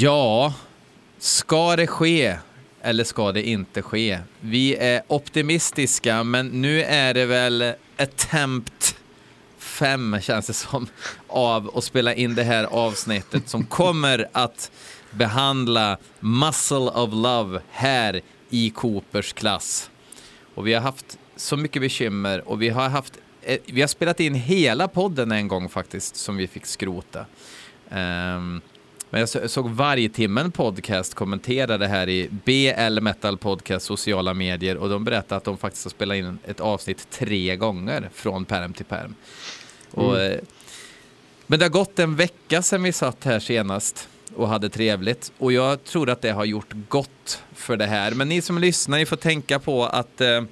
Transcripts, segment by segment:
Ja, ska det ske eller ska det inte ske? Vi är optimistiska, men nu är det väl attempt fem känns det som av att spela in det här avsnittet som kommer att behandla Muscle of Love här i Coopers klass. Och vi har haft så mycket bekymmer och vi har haft eh, vi har spelat in hela podden en gång faktiskt som vi fick skrota. Um, men jag såg varje timmen podcast kommentera det här i BL Metal Podcast sociala medier och de berättade att de faktiskt har spelat in ett avsnitt tre gånger från perm till perm. Mm. Eh, men det har gått en vecka sedan vi satt här senast och hade trevligt och jag tror att det har gjort gott för det här. Men ni som lyssnar, ni får tänka på att eh,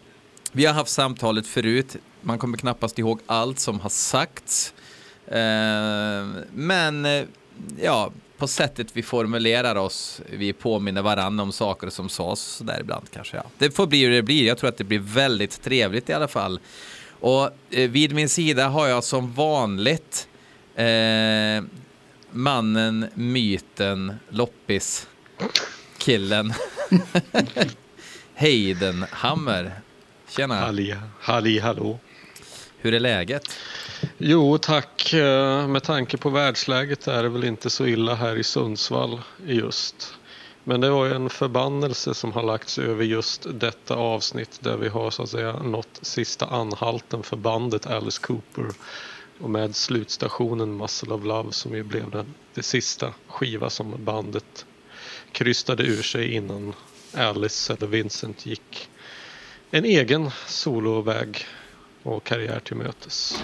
vi har haft samtalet förut. Man kommer knappast ihåg allt som har sagts. Eh, men eh, ja, på sättet vi formulerar oss, vi påminner varandra om saker som sades så där ibland kanske. Ja. Det får bli hur det blir. Jag tror att det blir väldigt trevligt i alla fall. Och eh, vid min sida har jag som vanligt eh, mannen, myten, loppis, killen Heidenhammer. Tjena! Halli, halli hallå! Hur är läget? Jo tack, eh, med tanke på världsläget är det väl inte så illa här i Sundsvall just. Men det var ju en förbannelse som har lagts över just detta avsnitt där vi har så att säga nått sista anhalten för bandet Alice Cooper och med slutstationen Muscle of Love som ju blev den det sista skiva som bandet krystade ur sig innan Alice eller Vincent gick en egen soloväg och karriär till mötes.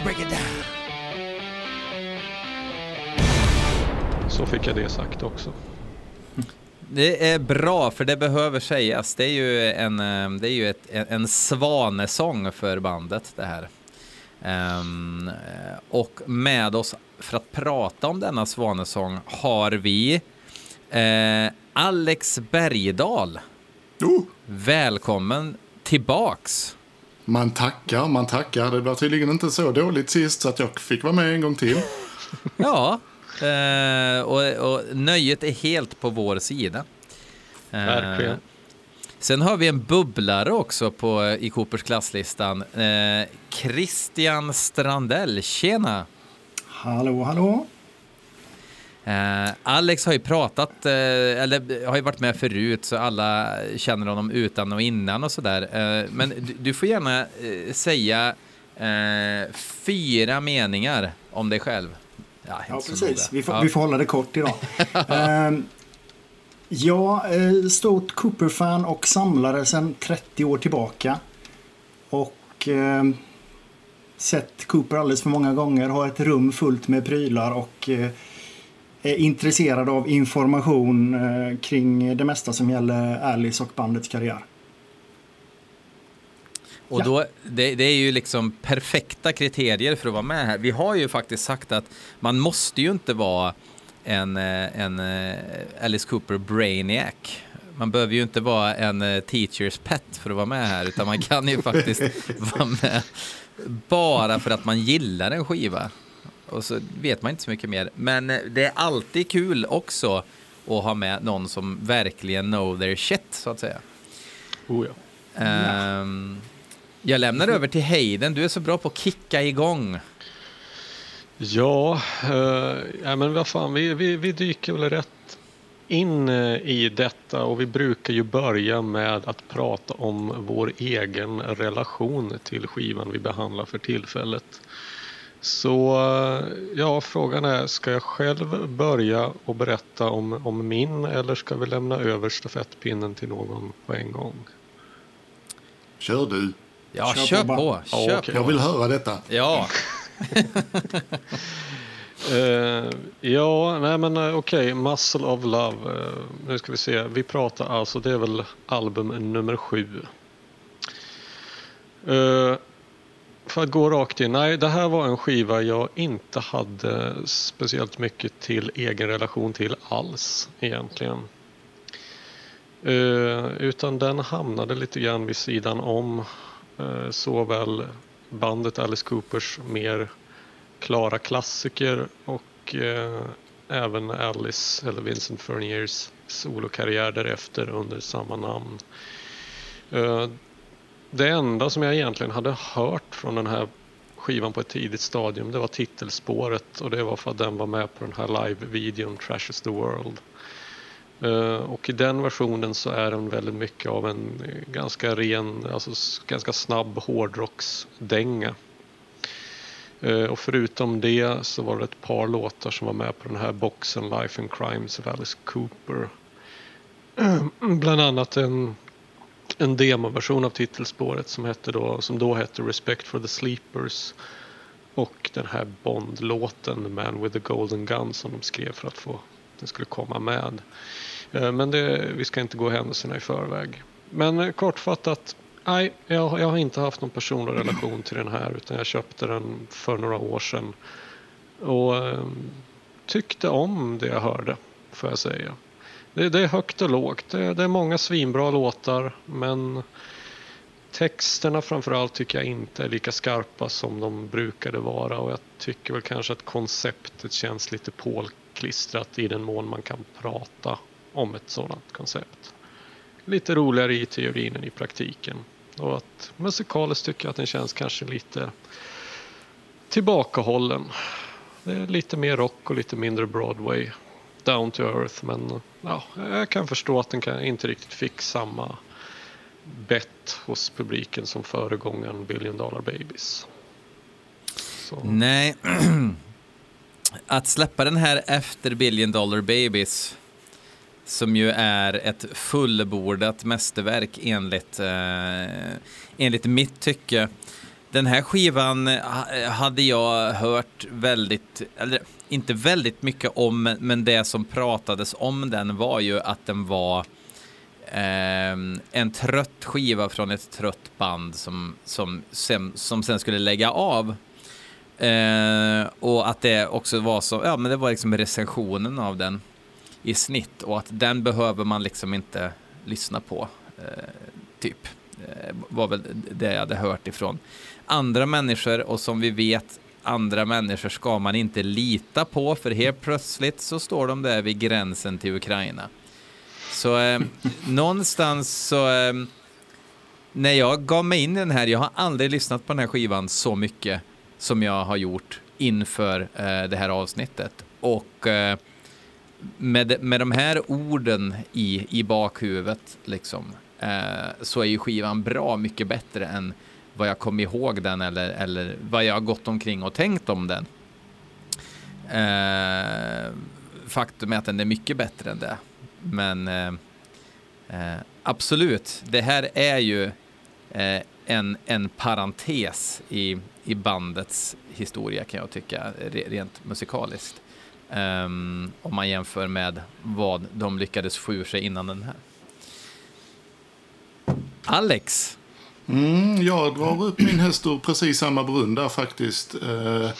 Gonna break it down. Så fick jag det sagt också. Det är bra, för det behöver sägas. Det är ju en, eh, det är ju ett, en svanesång för bandet det här. Um, och med oss för att prata om denna svanesång har vi uh, Alex Bergdahl. Oh. Välkommen tillbaks. Man tackar, man tackar. Det var tydligen inte så dåligt sist så att jag fick vara med en gång till. ja, eh, och, och, nöjet är helt på vår sida. Eh, Verkligen. Sen har vi en bubblare också på, i Coopers klasslistan. Eh, Christian Strandell, tjena! Hallå, hallå! Eh, Alex har ju pratat, eh, eller har ju varit med förut så alla känner honom utan och innan och sådär. Eh, men du, du, får gärna eh, säga eh, fyra meningar om dig själv. Ja, ja precis. Vi får, ja. vi får hålla det kort idag. Ehm, ja, stort Cooper-fan och samlare sedan 30 år tillbaka. Och ehm, sett Cooper alldeles för många gånger, har ett rum fullt med prylar och är intresserad av information eh, kring det mesta som gäller Alice och bandets karriär. Och då, det, det, är ju liksom perfekta kriterier för att vara med här. Vi har ju faktiskt sagt att man måste ju inte vara en, eh, en eh, Alice Cooper Brainiac. Man behöver ju inte vara en teachers pet för att vara med här, utan man kan ju faktiskt vara med bara för att man gillar en skiva och så vet man inte så mycket mer. Men eh, det är alltid kul också att ha med någon som verkligen know their shit, så att säga. Oh ja. Um, jag lämnar över till Hayden. Du är så bra på att kicka igång. Ja, uh, ja men vad fan, vi, vi, vi dyker väl rätt in eh, i detta och vi brukar ju börja med att prata om vår egen relation till skivan vi behandlar för tillfället. Så ja, frågan är, ska jag själv börja och berätta om, om min eller ska vi lämna över stafettpinnen till någon på en gång? Kör du. Ja, kör, kör på. på. Kör ja, okay. Jag vill höra detta. Ja. Uh, ja, nej men uh, okej, okay. Muscle of Love. Uh, nu ska vi se, vi pratar alltså, det är väl album nummer sju för att gå rakt in, nej det här var en skiva jag inte hade speciellt mycket till egen relation till alls egentligen. Eh, utan den hamnade lite grann vid sidan om eh, såväl bandet Alice Coopers mer klara klassiker och eh, även Alice eller Vincent Furniers solokarriär därefter under samma namn. Eh, det enda som jag egentligen hade hört från den här skivan på ett tidigt stadium det var titelspåret och det var för att den var med på den här live-videon Trash is the World. Eh, och i den versionen så är den väldigt mycket av en ganska ren, alltså ganska snabb hårdrocksdänga. Eh, och förutom det så var det ett par låtar som var med på den här boxen Life and Crimes of Alice Cooper. Bland annat en, en demoversion av titelspåret som, hette då, som då hette Respect for the Sleepers. Och den här Bond-låten Man with the Golden Gun som de skrev för att få den skulle komma med. Eh, men det, vi ska inte gå händelserna i förväg. Men eh, kortfattat Nej, jag, jag har inte haft någon personlig relation till den här utan jag köpte den för några år sedan. Och eh, tyckte om det jag hörde, får jag säga. Det, det är högt och lågt. Det, det, är många svinbra låtar men texterna framförallt tycker jag inte är lika skarpa som de brukade vara och jag tycker väl kanske att konceptet känns lite påklistrat i den mån man kan prata om ett sådant koncept lite roligare i teorin än i praktiken. Och att musikaliskt tycker jag att den känns kanske lite tillbakahållen. Det är lite mer rock och lite mindre Broadway. Down to earth men ja, jag kan förstå att den kan, inte riktigt fick samma bett hos publiken som föregångaren Billion Dollar Babies. Så. Nej, att släppa den här efter Billion Dollar Babies som ju är ett fullbordat mästerverk enligt, eh, enligt mitt tycke. Den här skivan eh, eh, hade jag hört väldigt, eller inte väldigt mycket om, men det som pratades om den var ju att den var eh, en trött skiva från ett trött band som, som, sen, som sen skulle lägga av. Eh, och att det också var så, ja men det var liksom recensionen av den i snitt och att den behöver man liksom inte lyssna på. Eh, typ. Eh, var väl det jag hade hört ifrån andra människor och som vi vet andra människor ska man inte lita på för helt plötsligt så står de där vid gränsen till Ukraina. Så eh, någonstans så eh, när jag gav mig in i den här, jag har aldrig lyssnat på den här skivan så mycket som jag har gjort inför eh, det här avsnittet. Och eh, med, med de här orden i, i bakhuvudet liksom, eh, så är ju skivan bra mycket bättre än vad jag kom ihåg den eller, eller vad jag har gått omkring och tänkt om den. Eh, faktum är att den är mycket bättre än det. Men eh, eh absolut, det här är ju eh, en, en parentes i, i bandets historia kan jag tycka, rent musikaliskt. Um, om man jämför med vad de lyckades få ur sig innan den här. Alex? Mm, jag drar upp min häst ur precis samma brunn där faktiskt. Eh,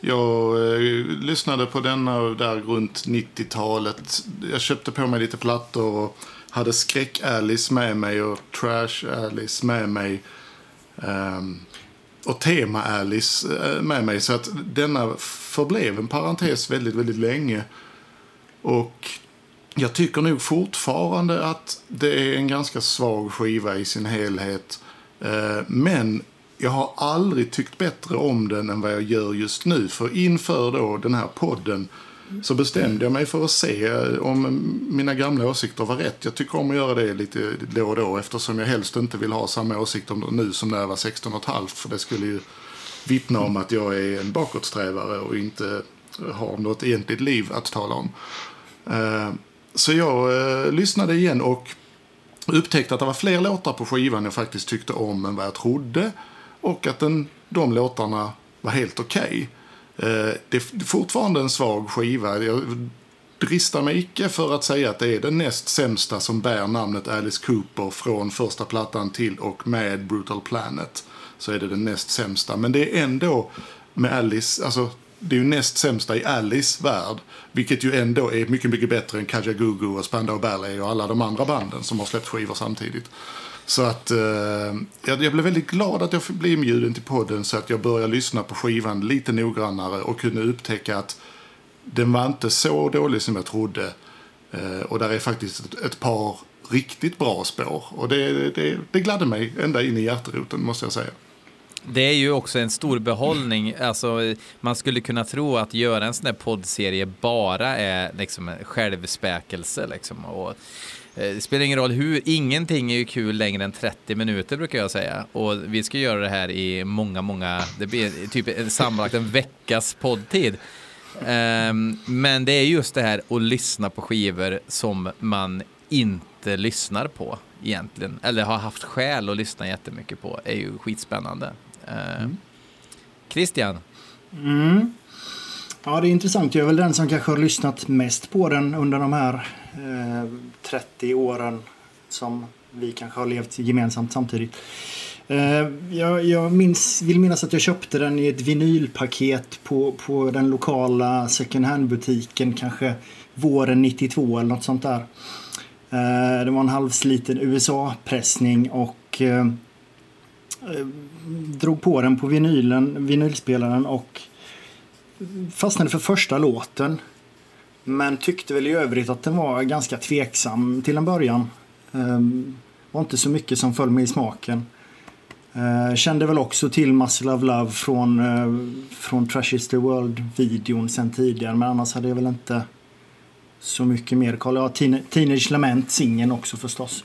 jag eh, lyssnade på denna där runt 90-talet. Jag köpte på mig lite plattor och hade Skräck-Alice med mig och Trash-Alice med mig. Ehm, och tema-Alice eh, med mig. Så att denna förblev en parentes väldigt, väldigt länge. Och jag tycker nog fortfarande att det är en ganska svag skiva i sin helhet. Eh, men jag har aldrig tyckt bättre om den än vad jag gör just nu. För inför då den här podden så bestämde jag mig för att se om mina gamla åsikter var rätt. Jag tycker om att göra det lite då och då eftersom jag helst inte vill ha samma åsikt om nu som när jag var 16 och ett halvt. För det skulle ju vittna om att jag är en bakåtsträvare och inte har något egentligt liv att tala om. Eh, så jag eh, lyssnade igen och upptäckte att det var fler låtar på skivan jag faktiskt tyckte om än vad jag trodde. Och att den, de låtarna var helt okej. Okay. Eh, det är fortfarande en svag skiva. Jag dristar mig icke för att säga att det är den näst sämsta som bär namnet Alice Cooper från första plattan till och med Brutal Planet. Så är det den näst sämsta. Men det är ändå med Alice, alltså det är ju näst sämsta i Alice värld. Vilket ju ändå är mycket, mycket bättre än Kajagoogoo och Spandau Ballet och alla de andra banden som har släppt skivor samtidigt. Så att eh, jag, jag blev väldigt glad att jag blev inbjuden till podden så att jag började lyssna på skivan lite noggrannare och kunde upptäcka att den var inte så dålig som jag trodde. Eh, och där är faktiskt ett, ett, par riktigt bra spår. Och det, det, det gladde mig ända in i hjärteroten måste jag säga. Det är ju också en stor behållning. Alltså, man skulle kunna tro att göra en sån här poddserie bara är liksom självspäkelse. Liksom. Och, eh, det spelar ingen roll hur, ingenting är ju kul längre än 30 minuter brukar jag säga. Och vi ska göra det här i många, många, det blir typ sammanlagt en veckas poddtid. Um, men det är just det här att lyssna på skivor som man inte lyssnar på egentligen. Eller har haft skäl att lyssna jättemycket på. är ju skitspännande. Uh, mm. Christian? Mm. Ja, det är intressant. Jag är väl den som kanske har lyssnat mest på den under de här eh, 30 åren som vi kanske har levt gemensamt samtidigt. Eh, jag, jag minns, vill minnas att jag köpte den i ett vinylpaket på, på den lokala second hand-butiken kanske våren 92 eller något sånt där. Eh, det var en halvsliten USA-pressning och eh, drog på den på vinylen, vinylspelaren och fastnade för första låten. Men tyckte väl i övrigt att den var ganska tveksam till en början. Ehm, var inte så mycket som föll mig i smaken. Ehm, kände väl också till Muscle of Love från, eh, från Trash is the World-videon sen tidigare. Men annars hade jag väl inte så mycket mer koll. Ja, Teenage Lament, singeln också förstås.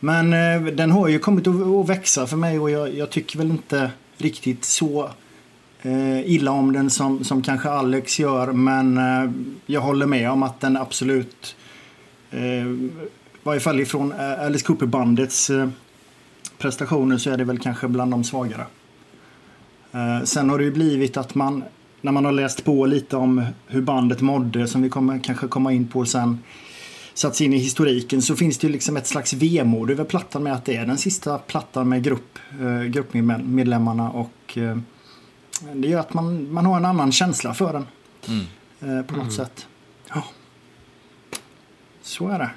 Men eh, den har ju kommit att, att växa för mig och jag, jag, tycker väl inte riktigt så eh, illa om den som, som kanske Alex gör. Men eh, jag håller med om att den absolut, i varje fall ifrån Alice Cooper-bandets prestationer så är det väl kanske bland de svagare. Eh, sen har det ju blivit att man, när man har läst på lite om hur bandet mådde, som vi kommer kanske komma in på sen, satt sig in i historiken så finns det ju liksom ett slags vemod över plattan med att det är den sista plattan med grupp, eh, gruppmedlemmarna och eh, det gör att man, man har en annan känsla för den. Mm. På något mm. sätt. Ja. Så är det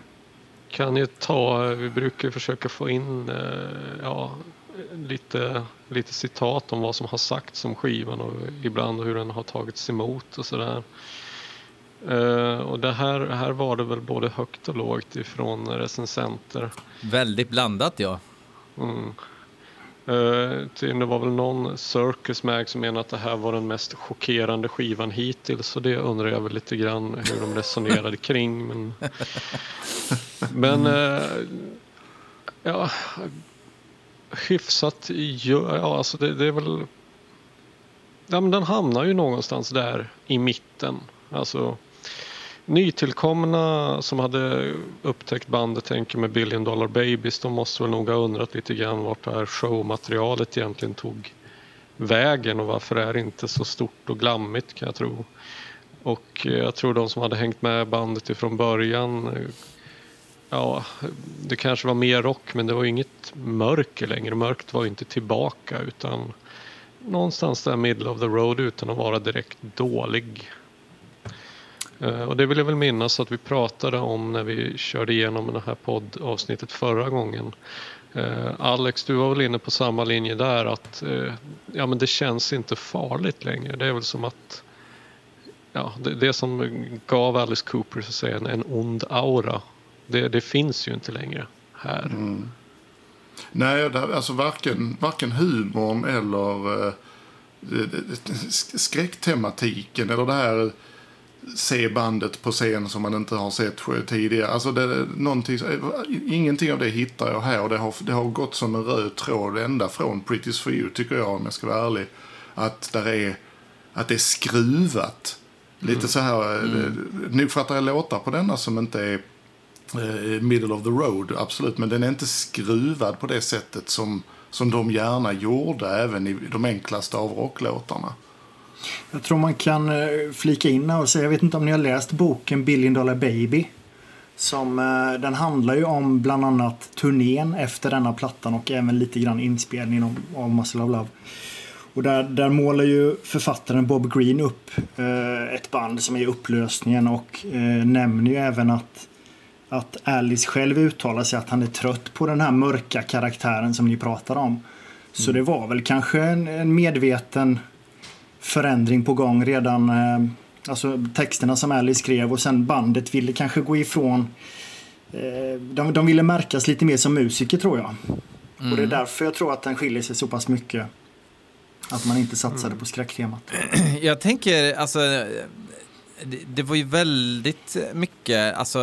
kan ju ta, vi brukar försöka få in eh, ja, lite, lite citat om vad som har sagts om skivan och ibland hur den har tagits emot och sådär. Uh, och det här, här var det väl både högt och lågt ifrån recensenter. Väldigt blandat ja. Mm. Uh, det var väl någon Circus Mag som menade att det här var den mest chockerande skivan hittills så det undrar jag väl lite grann hur de resonerade kring. Men, men uh, ja, hyfsat ja, alltså det, det är väl ja, men den hamnar ju någonstans där i mitten. Alltså nytillkomna som hade upptäckt bandet tänker med Billion Dollar Babies de måste väl nog ha undrat lite grann vart det här showmaterialet egentligen tog vägen och varför är det inte så stort och glammigt kan jag tro. Och eh, jag tror de som hade hängt med bandet ifrån början eh, Ja, det kanske var mer rock men det var inget mörker längre. Mörkt var inte tillbaka utan någonstans där middle of the road utan att vara direkt dålig Eh, och det vill jag väl minnas att vi pratade om när vi körde igenom det här poddavsnittet förra gången. Eh, Alex, du var väl inne på samma linje där att eh, ja, men det känns inte farligt längre. Det är väl som att ja, det, det som gav Alice Cooper så att säga, en, en ond aura, det, det finns ju inte längre här. Mm. Nej, alltså varken, varken humorn eller eh, skräcktematiken eller det här se bandet på scen som man inte har sett tidigare. Alltså det, ingenting av det hittar jag här. Det har, det har gått som en röd tråd ända från Pretty's for you tycker jag om jag ska vara ärlig. Att, där är, att det är skruvat. Lite mm. så här, mm. Eh, nog fattar jag låtar på denna som inte är eh, middle of the road, absolut. Men den är inte skruvad på det sättet som, som de gärna gjorde även i de enklaste av rocklåtarna. Jag tror man kan eh, flika in och säga, jag vet inte om ni har läst boken Billion Dollar Baby. Som, eh, den handlar ju om bland annat turnén efter denna plattan och även lite grann inspelningen av Muscle of Love. Och där, där målar ju författaren Bob Green upp eh, ett band som är i upplösningen och eh, nämner ju även att, att Alice själv uttalar sig att han är trött på den här mörka karaktären som ni pratar om. Så mm. det var väl kanske en, en, medveten förändring på gång redan. Eh, alltså texterna som Alice skrev och sen bandet ville kanske gå ifrån. Eh, de, de ville märkas lite mer som musiker tror jag. Mm. Och det är mm. därför jag tror att den skiljer sig så pass mycket. Att man inte satsade mm. på skräcktemat. Jag tänker, alltså, det, det, var ju väldigt mycket, alltså,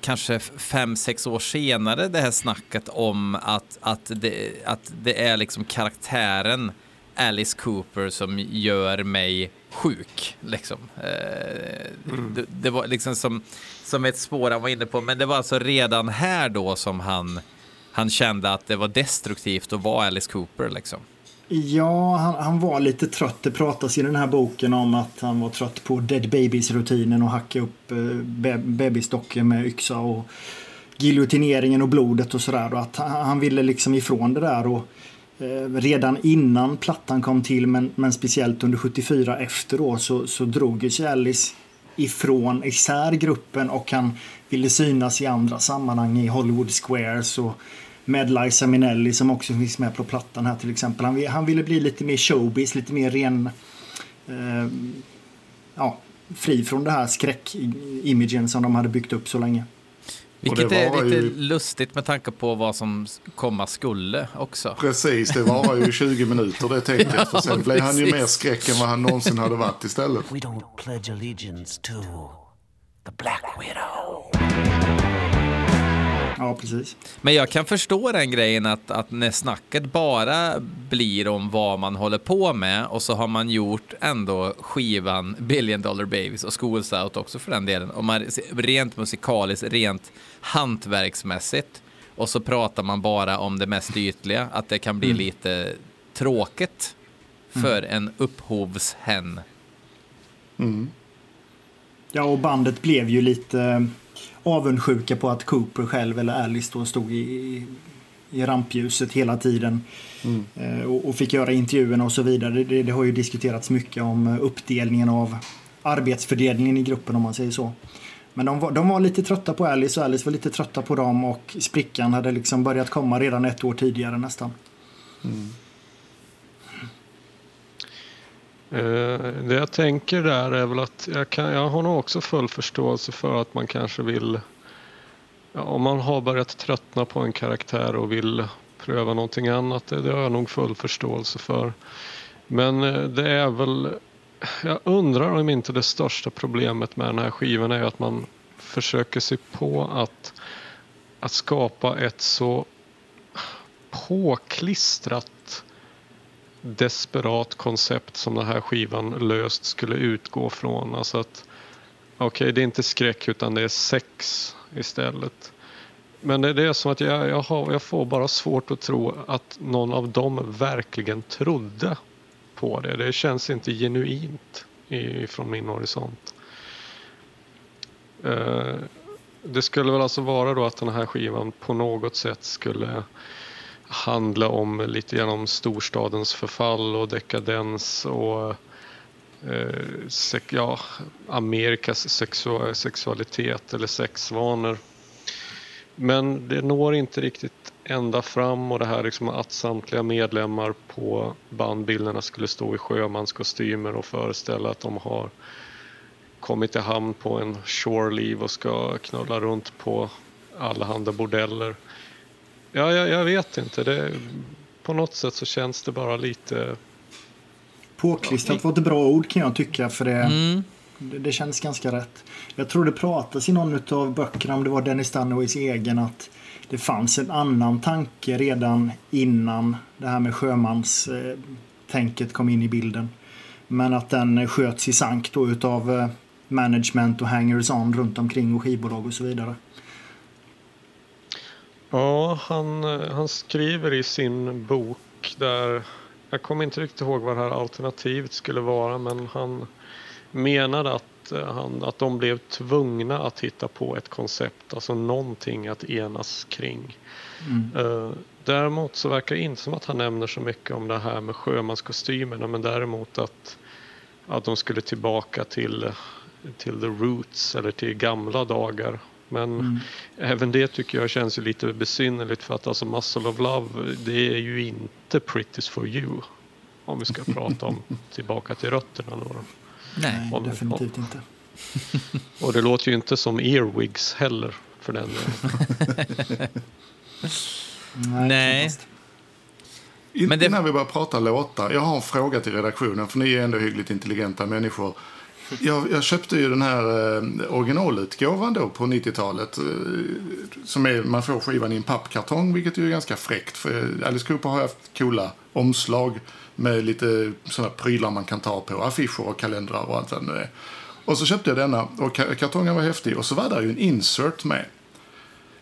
kanske fem, sex år senare, det här snacket om att, att, det, att det är liksom karaktären Alice Cooper som gör mig sjuk. Liksom. Eh, mm. Det, det, var liksom som, som ett spår han var inne på, men det var alltså redan här då som han, han kände att det var destruktivt att vara Alice Cooper. Liksom. Ja, han, han, var lite trött. Det pratas i den här boken om att han var trött på Dead Babies-rutinen och hacka upp eh, be bebisdockor med yxa och giljotineringen och blodet och sådär. Och att han ville liksom ifrån det där. och Eh, redan innan plattan kom till, men, men speciellt under 74 efteråt så, så drog sig Alice ifrån isär gruppen och han ville synas i andra sammanhang i Hollywood Squares och med Liza Minnelli som också finns med på plattan här till exempel. Han, han ville bli lite mer showbiz, lite mer ren... Eh, ja, fri från det här skräckimagen som de hade byggt upp så länge. Vilket är lite ju... lustigt med tanke på vad som komma skulle också. Precis, det var ju 20 minuter det tänket. ja, för sen blev han ju mer skräck än vad han någonsin hade varit istället. We don't pledge allegiance to the Black Widow. Ja, precis. Men jag kan förstå den grejen att, att när snacket bara blir om vad man håller på med och så har man gjort ändå skivan Billion Dollar Babies och Schools Out också för den delen. Om man rent musikaliskt, rent hantverksmässigt och så pratar man bara om det mest ytliga, att det kan bli mm. lite tråkigt för mm. en upphovshen. Mm. Ja, och bandet blev ju lite avundsjuka på att Cooper själv eller Alice då stod i, i rampljuset hela tiden. Mm. Eh, och, och, fick göra intervjuerna och så vidare. Det, det, har ju diskuterats mycket om uppdelningen av arbetsfördelningen i gruppen om man säger så. Men de var, de var lite trötta på Alice och Alice var lite trötta på dem och sprickan hade liksom börjat komma redan ett år tidigare nästan. Mm. Eh, Eh, det jag tänker där är väl att jag, kan, jag har nog också full förståelse för att man kanske vill ja, om man har börjat tröttna på en karaktär och vill pröva någonting annat, det, det har jag nog full förståelse för. Men eh, det är väl, jag undrar om inte det största problemet med den här skivan är att man försöker sig på att, att skapa ett så påklistrat desperat koncept som den här skivan löst skulle utgå från. Alltså att okej, okay, det är inte skräck utan det är sex istället. Men det är det som att jag, jag, har, jag får bara svårt att tro att någon av dem verkligen trodde på det. Det känns inte genuint från min horisont. Eh, det skulle väl alltså vara då att den här skivan på något sätt skulle handla om lite grann om storstadens förfall och dekadens och eh, ja, Amerikas sexu sexualitet eller sexvanor. Men det når inte riktigt ända fram och det här liksom att samtliga medlemmar på bandbilderna skulle stå i sjömanskostymer och föreställa att de har kommit i hamn på en shore leave och ska knulla runt på allehanda bordeller. Ja, jag, jag vet inte. Det, på något sätt så känns det bara lite... Påklistrat var ett bra ord kan jag tycka. För det, mm. det, det, känns ganska rätt. Jag tror det pratas i någon av böckerna, om det var Dennis Dunnaways egen, att det fanns en annan tanke redan innan det här med sjömanstänket kom in i bilden. Men att den sköts i sank då utav eh, management och hangers-on runt omkring och skivbolag och så vidare. Ja, han, han skriver i sin bok där jag kommer inte riktigt ihåg vad det här alternativet skulle vara men han menade att, eh, han, att de blev tvungna att hitta på ett koncept, alltså någonting att enas kring. Mm. Uh, däremot så verkar det inte som att han nämner så mycket om det här med sjömanskostymerna men däremot att, att de skulle tillbaka till, till the roots eller till gamla dagar men mm. även det tycker jag känns ju lite besynnerligt för att alltså Muscle of Love det är ju inte Pretty's for you. Om vi ska prata om tillbaka till rötterna. Då. Nej, om, definitivt om. inte. Och det låter ju inte som Earwigs heller för den Nej. Nej. Men det... Innan vi börjar prata låtar, jag har en fråga till redaktionen för ni är ändå hyggligt intelligenta människor. Jag, jag, köpte ju den här eh, originalutgåvan då på 90-talet. Eh, som är, man får skivan i en pappkartong, vilket ju är ganska fräckt. För eh, Alice Cooper har haft coola omslag med lite sådana prylar man kan ta på. Affischer och kalendrar och allt vad det nu är. Och så köpte jag denna och kartongen var häftig. Och så var där ju en insert med.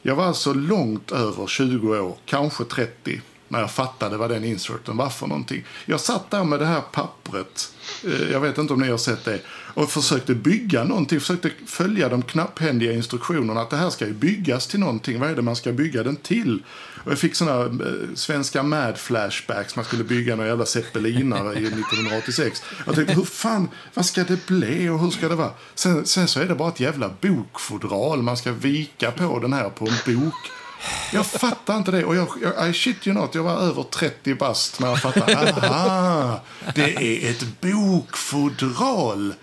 Jag var alltså långt över 20 år, kanske 30 när jag fattade vad den inserten var för någonting. Jag satt där med det här pappret, eh, jag vet inte om ni har sett det, och försökte bygga någonting, försökte följa de knapphändiga instruktionerna att det här ska ju byggas till någonting, vad är det man ska bygga den till? Och jag fick sådana eh, svenska mad-flashbacks, man skulle bygga några jävla zeppelinare i 1986. Jag tänkte, hur fan, vad ska det bli och hur ska det vara? Sen, sen så är det bara ett jävla bokfodral, man ska vika på den här på en bok. Jag fattar inte det. Och jag, jag, I shit you not, jag var över 30 bast när jag fattade. Aha, det är ett bokfodral.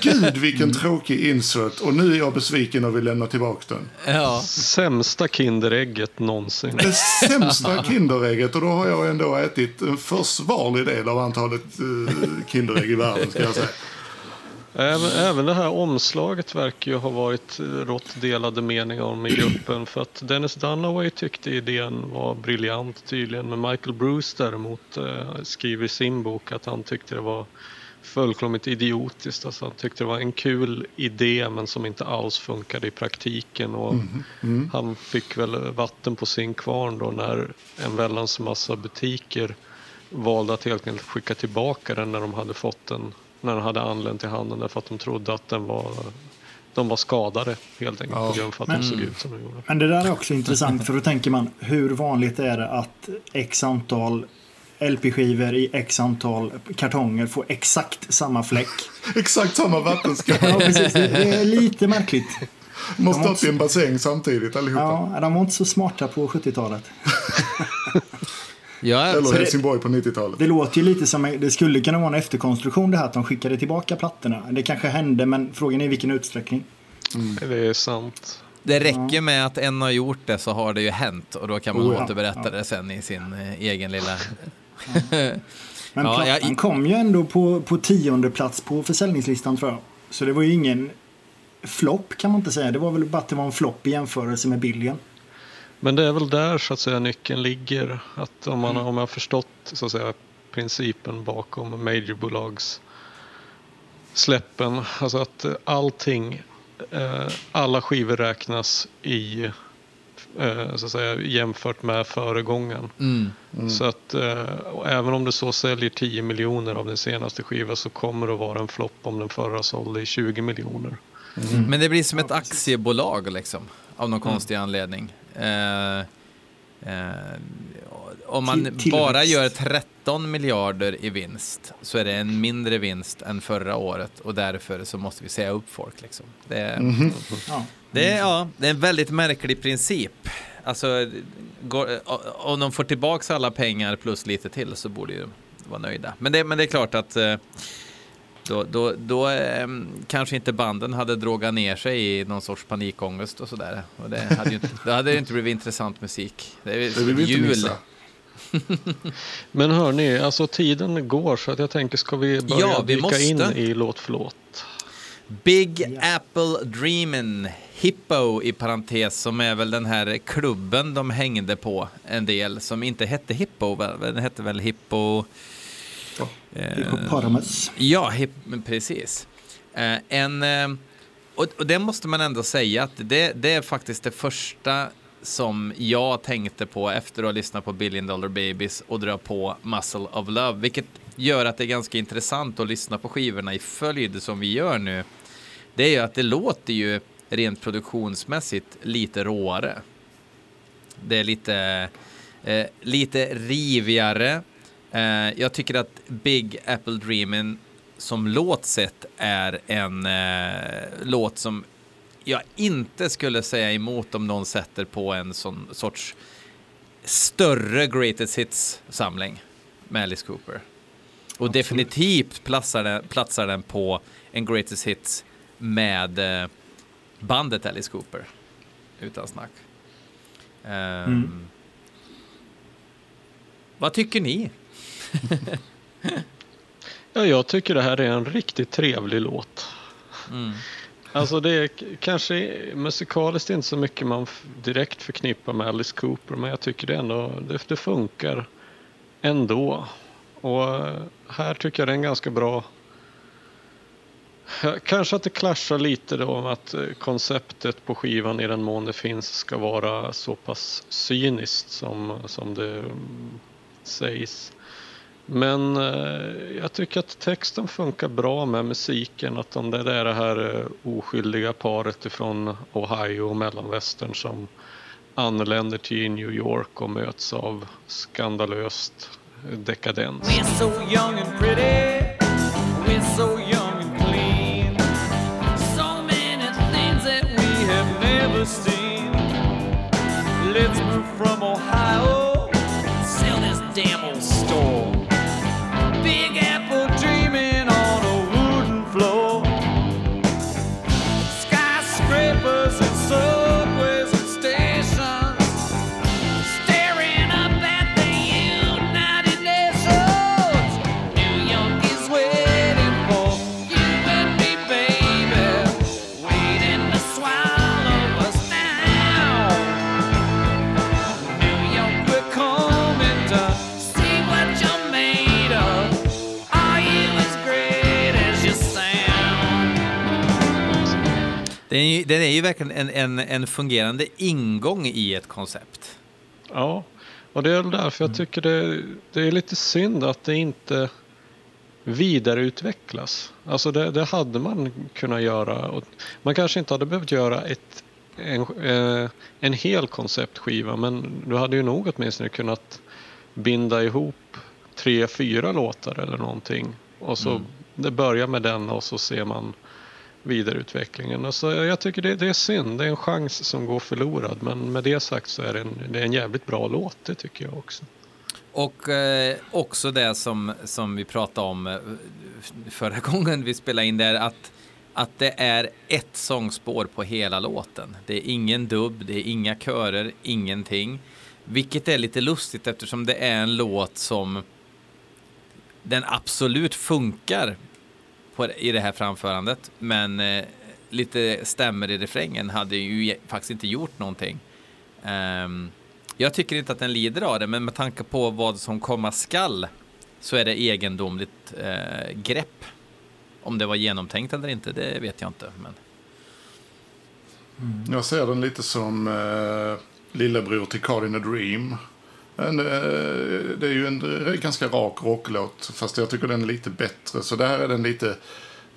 Gud, vilken tråkig insert. Och nu är jag besviken och vill lämna tillbaka den. Ja. Sämsta Kinderägget någonsin. Det sämsta Kinderägget. Och då har jag ändå ätit en försvarlig del av antalet uh, Kinderägg i världen, ska jag säga. Även, även det här omslaget verkar ju ha varit rått delade meningar om i gruppen. För att Dennis Dunaway tyckte idén var briljant tydligen. Men Michael Bruce däremot eh, skriver i sin bok att han tyckte det var fullkomligt idiotiskt. Alltså han tyckte det var en kul idé men som inte alls funkade i praktiken. Och mm, mm. Han fick väl vatten på sin kvarn då när en väldans massa butiker valde att helt enkelt skicka tillbaka den när de hade fått den när den hade anlänt till handen därför att de trodde att den var de var skadade helt enkelt ja. på grund av att men, de såg ut som de gjorde. Men det där är också intressant för då tänker man hur vanligt är det att x antal LP-skivor i x antal kartonger får exakt samma fläck. exakt samma vattenskal. ja, precis. Det är lite märkligt. Måste upp i en bassäng samtidigt allihopa. Ja, de var inte så smarta på 70-talet. Ja, Eller Helsingborg på 90-talet. Det låter ju lite som det skulle kunna vara en efterkonstruktion det här att de skickade tillbaka plattorna. Det kanske hände men frågan är i vilken utsträckning. Mm. Det är sant. Det räcker med att en har gjort det så har det ju hänt och då kan man oh, ja. återberätta ja. det sen i sin eh, egen lilla... Men ja, plattan jag... kom ju ändå på, på tionde plats på försäljningslistan tror jag. Så det var ju ingen flopp kan man inte säga. Det var väl bara att det var en flopp i jämförelse med Billion. Men det är väl där så att säga nyckeln ligger. Att om man, mm. om man har förstått så att säga, principen bakom majorbolags släppen. Alltså att allting, eh, alla skivor räknas i eh, så att säga, jämfört med föregången. Mm. Mm. Så att eh, även om det så säljer 10 miljoner av den senaste skivan så kommer det att vara en flopp om den förra sålde i 20 miljoner. Mm. Men det blir som ett aktiebolag liksom, av någon konstig anledning. Eh, eh, om man bara gör 13 miljarder i vinst så är det en mindre vinst än förra året och därför så måste vi säga upp folk. Liksom. Det, är, mm -hmm. det, är, ja, det är en väldigt märklig princip. Alltså, går, om de får tillbaka alla pengar plus lite till så borde de vara nöjda. Men det, men det är klart att eh, då, då, då eh, kanske inte banden hade drogat ner sig i någon sorts panikångest och sådär. Och det hade ju inte, då hade det inte blivit intressant musik. Det är det jul. Men hörni, alltså tiden går så att jag tänker ska vi börja ja, vi måste. in i låt för låt? Big yeah. Apple Dreamin' Hippo i parentes som är väl den här klubben de hängde på en del som inte hette Hippo, den hette väl Hippo Hippopotamus. Eh, ja, hip, precis. Eh, en, eh, och, och det måste man ändå säga att det, det är faktiskt det första som jag tänkte på efter att ha lyssnat på Billion Dollar Babies och dra på Muscle of Love, vilket gör att det är ganska intressant att lyssna på skivorna i följd som vi gör nu. Det är ju att det låter ju rent produktionsmässigt lite råare. Det är lite, eh, lite rivigare. Eh, jag tycker att Big Apple Dreamin' som låt sett är en eh, låt som jag inte skulle säga emot om någon sätter på en sån sorts större Greatest Hits-samling med Alice Cooper. Och Absolut. definitivt platsar den, platsar den på en Greatest Hits med eh, bandet Alice Cooper. Utan snack. Um, mm. Vad tycker ni? ja, jag tycker det här är en riktigt trevlig låt. Mm. Alltså det är kanske musikaliskt inte så mycket man direkt förknippar med Alice Cooper men jag tycker det ändå det, det funkar ändå. Och eh, här tycker jag det är en ganska bra Kanske att det klaschar lite då med att eh, konceptet på skivan i den mån det finns ska vara så pass cyniskt som, som det mm, sägs. Men eh, jag tycker att texten funkar bra med musiken. Att de, det är det här eh, oskyldiga paret ifrån Ohio och mellanvästern som anländer till New York och möts av skandalöst dekadens. We're so young and pretty We're so young and clean So many things that we have never seen Let's move from Ohio Den är, ju verkligen en, en, en fungerande ingång i ett koncept. Ja, och det är därför jag tycker det, det är lite synd att det inte vidareutvecklas. Alltså det, det hade man kunnat göra. Man kanske inte hade behövt göra ett, en, eh, en hel konceptskiva men du hade ju nog åtminstone kunnat binda ihop tre, fyra låtar eller någonting. Och så mm. det börjar med den och så ser man vidareutvecklingen. Alltså, jag tycker det, det, är synd, det är en chans som går förlorad. Men med det sagt så är det en, det är en jävligt bra låt, det tycker jag också. Och eh, också det som, som vi pratade om eh, förra gången vi spelade in där, att, att det är ett sångspår på hela låten. Det är ingen dubb, det är inga körer, ingenting. Vilket är lite lustigt eftersom det är en låt som den absolut funkar på, i det här framförandet. Men eh, lite stämmer i refrängen hade ju faktiskt inte gjort någonting. Um, jag tycker inte att den lider av det, men med tanke på vad som komma skall så är det egendomligt eh, grepp. Om det var genomtänkt eller inte, det vet jag inte. Men... Mm. Jag ser den lite som eh, lillebror till Card in a Dream. En, eh, det är ju en ganska rak rocklåt, fast jag tycker den är lite bättre. Så där är den lite,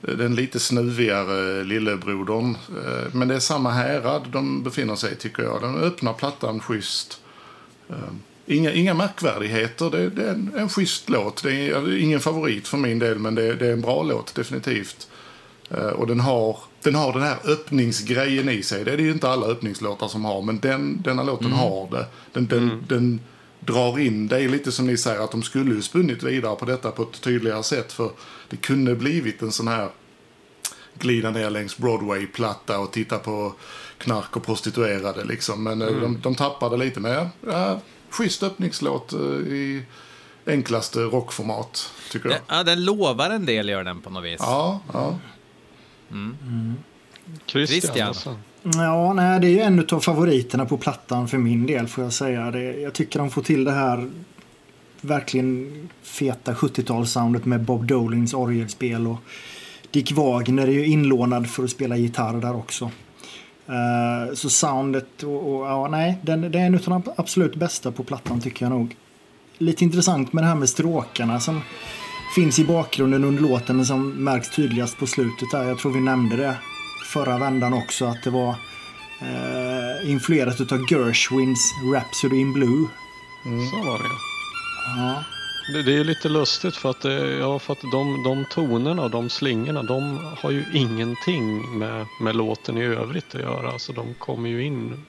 den lite snuvigare lillebrodern. Eh, men det är samma härad de befinner sig i, tycker jag. Den öppnar plattan schysst. Eh, inga, inga märkvärdigheter, det, det är en, en schysst låt. Det är ingen favorit för min del, men det, det är en bra låt, definitivt. Och den har, den har den här öppningsgrejen i sig. Det är det ju inte alla öppningslåtar som har, men den, denna låten mm. har det. Den, den, mm. den drar in. Det är lite som ni säger att de skulle ju spunnit vidare på detta på ett tydligare sätt. För det kunde blivit en sån här glida ner längs Broadway-platta och titta på knark och prostituerade liksom. Men eh, mm. de, de tappade lite. Men ja, schysst öppningslåt eh, i enklaste rockformat, tycker jag. Ja, den lovar en del, gör den på något vis. Ja, ja. Mm. Mm. Christian. Christian. Ja, nej, det är ju en av favoriterna på plattan för min del får jag säga. Det, jag tycker de får till det här verkligen feta 70-talssoundet med Bob Dolins orgelspel och Dick Wagner är ju inlånad för att spela gitarr där också. Uh, så soundet och, och, ja, nej, den, det är en av de absolut bästa på plattan tycker jag nog. Lite intressant med det här med stråkarna som finns i bakgrunden under låten men som märks tydligast på slutet där. Jag tror vi nämnde det förra vändan också att det var uh, influerat av Gershwins Rhapsody in Blue. Mm. Så var det ja. Det, det är lite lustigt för att, det, ja, för att de, de tonerna och de slingorna de har ju ingenting med, med låten i övrigt att göra. Alltså de kommer ju in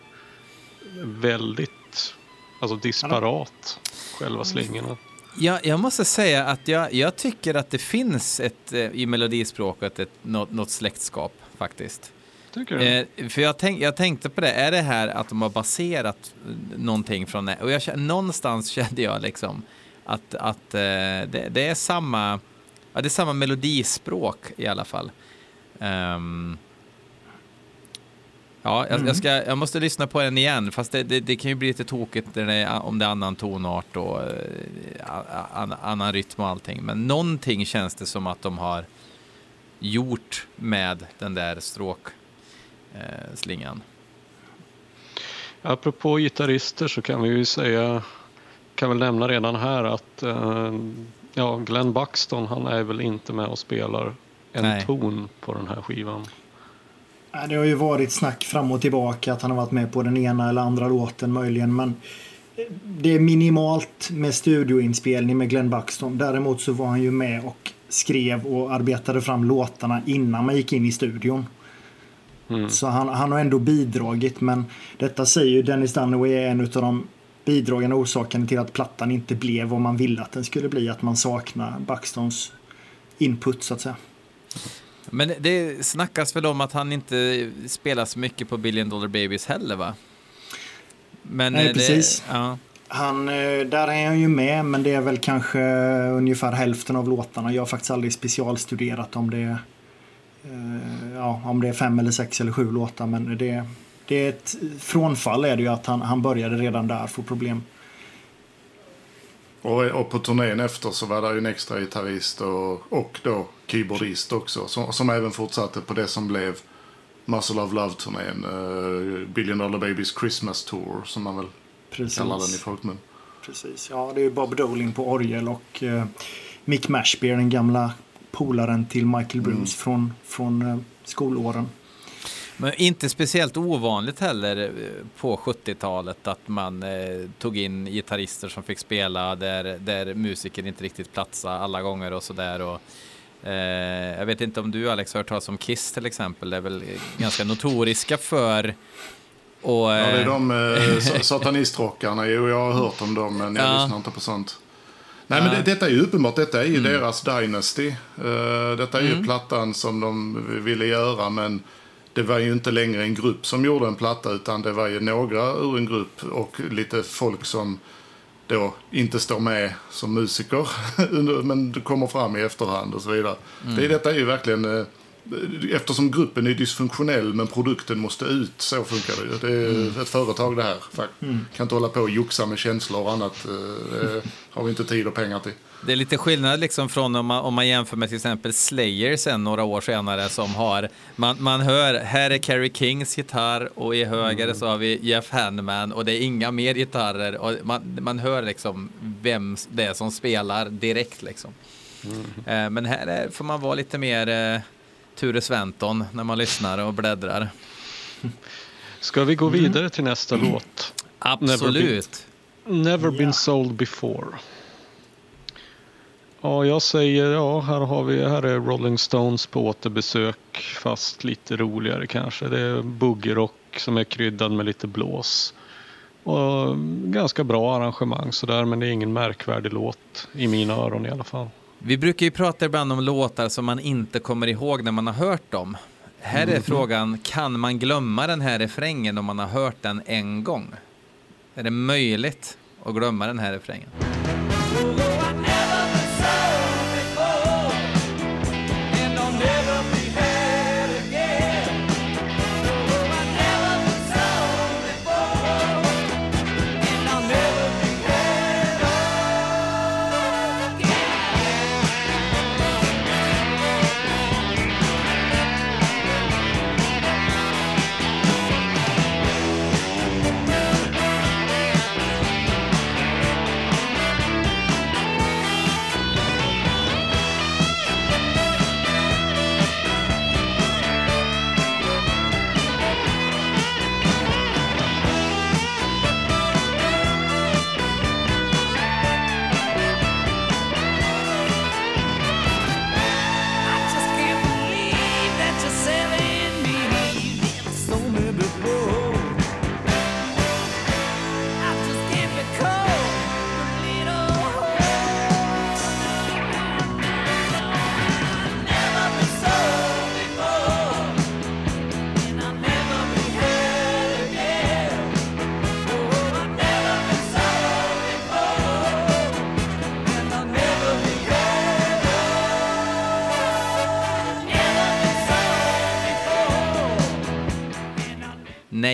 väldigt alltså disparat, själva slingorna. Ja, jag måste säga att jag, jag tycker att det finns ett, eh, i melodispråket ett, något, något släktskap faktiskt. Tycker du? Eh, för jag, tänk, jag tänkte på det, är det här att de har baserat någonting från det? Och jag, någonstans kände jag liksom att, att eh, det, det, är samma, ja, det är samma melodispråk i alla fall. Um, ja, jag, mm. jag, ska, jag måste lyssna på den igen, fast det, det, det kan ju bli lite tokigt är, om det är annan tonart och uh, an, annan rytm och allting. Men någonting känns det som att de har gjort med den där stråkslingan. Uh, Apropå gitarrister så kan vi ju säga kan väl nämna redan här att eh, ja, Glenn Buxton han är väl inte med och spelar en Nej. ton på den här skivan. Det har ju varit snack fram och tillbaka att han har varit med på den ena eller andra låten möjligen. Men det är minimalt med studioinspelning med Glenn Buxton. Däremot så var han ju med och skrev och arbetade fram låtarna innan man gick in i studion. Mm. Så han, han har ändå bidragit men detta säger ju Dennis Dunaway är en av de bidragande orsaken till att plattan inte blev vad man ville att den skulle bli. Att man saknar Buxtons input så att säga. Men det snackas väl om att han inte spelar så mycket på Billion Dollar Babies heller va? Men Nej, det, precis. Ja. Han, eh, där är han ju med, men det är väl kanske ungefär hälften av låtarna. Jag har faktiskt aldrig specialstuderat om det är, eh, ja, om det är fem eller sex eller sju låtar. Men det, det är ett frånfall är det ju att han, han började redan där få problem. Och, och på turnén efter så var det ju en extra gitarrist och, och då keyboardist också. Som, som även fortsatte på det som blev Muscle of Love-turnén. Uh, Billion Dollar Babies Christmas Tour som man väl Precis. kallar den i folkmun. Precis, ja det är Bob Doling på orgel och uh, Mick Mashbeer, den gamla polaren till Michael Bruce mm. från, från uh, skolåren. Men inte speciellt ovanligt heller eh, på 70-talet att man eh, tog in gitarrister som fick spela där, där musiker inte riktigt platsade alla gånger och sådär. Eh, jag vet inte om du Alex har hört talas om Kiss till exempel, det är väl ganska notoriska för och, ja, det är de eh, satanistrockarna. Jo, jag har hört om dem, men jag ja. lyssnar inte på sånt. Nej, ja. men det, detta är ju uppenbart. Detta är ju mm. deras Dynasty. Uh, detta är mm. ju plattan som de ville göra, men det var ju inte längre en grupp som gjorde en platta utan det var ju några ur en grupp och lite folk som då inte står med som musiker men kommer fram i efterhand och så vidare. Mm. Det, detta är ju verkligen eh, Eftersom gruppen är dysfunktionell men produkten måste ut, så funkar det ju. Det är mm. ett företag det här. Mm. Kan inte hålla på och joxa med känslor och annat. Eh, det har vi inte tid och pengar till. Det är lite skillnad liksom från om man, om man jämför med till exempel Slayer sen några år senare som har, man, man hör, här är Kerry Kings gitarr och i höger mm. så har vi Jeff Hanneman och det är inga mer gitarrer och man, man hör liksom vem det är som spelar direkt liksom. Mm. Eh, men här är, får man vara lite mer eh, Ture Sventon när man lyssnar och bläddrar. Ska vi gå mm. vidare till nästa mm. låt? Absolut. Never been, never been sold before. Ja, jag säger ja, här har vi, här är Rolling Stones på återbesök fast lite roligare kanske. Det är boogie-rock som är kryddad med lite blås. Och ganska bra arrangemang sådär men det är ingen märkvärdig låt i mina öron i alla fall. Vi brukar ju prata ibland om låtar som man inte kommer ihåg när man har hört dem. Här är mm. frågan, kan man glömma den här refrängen om man har hört den en gång? Är det möjligt att glömma den här refrängen?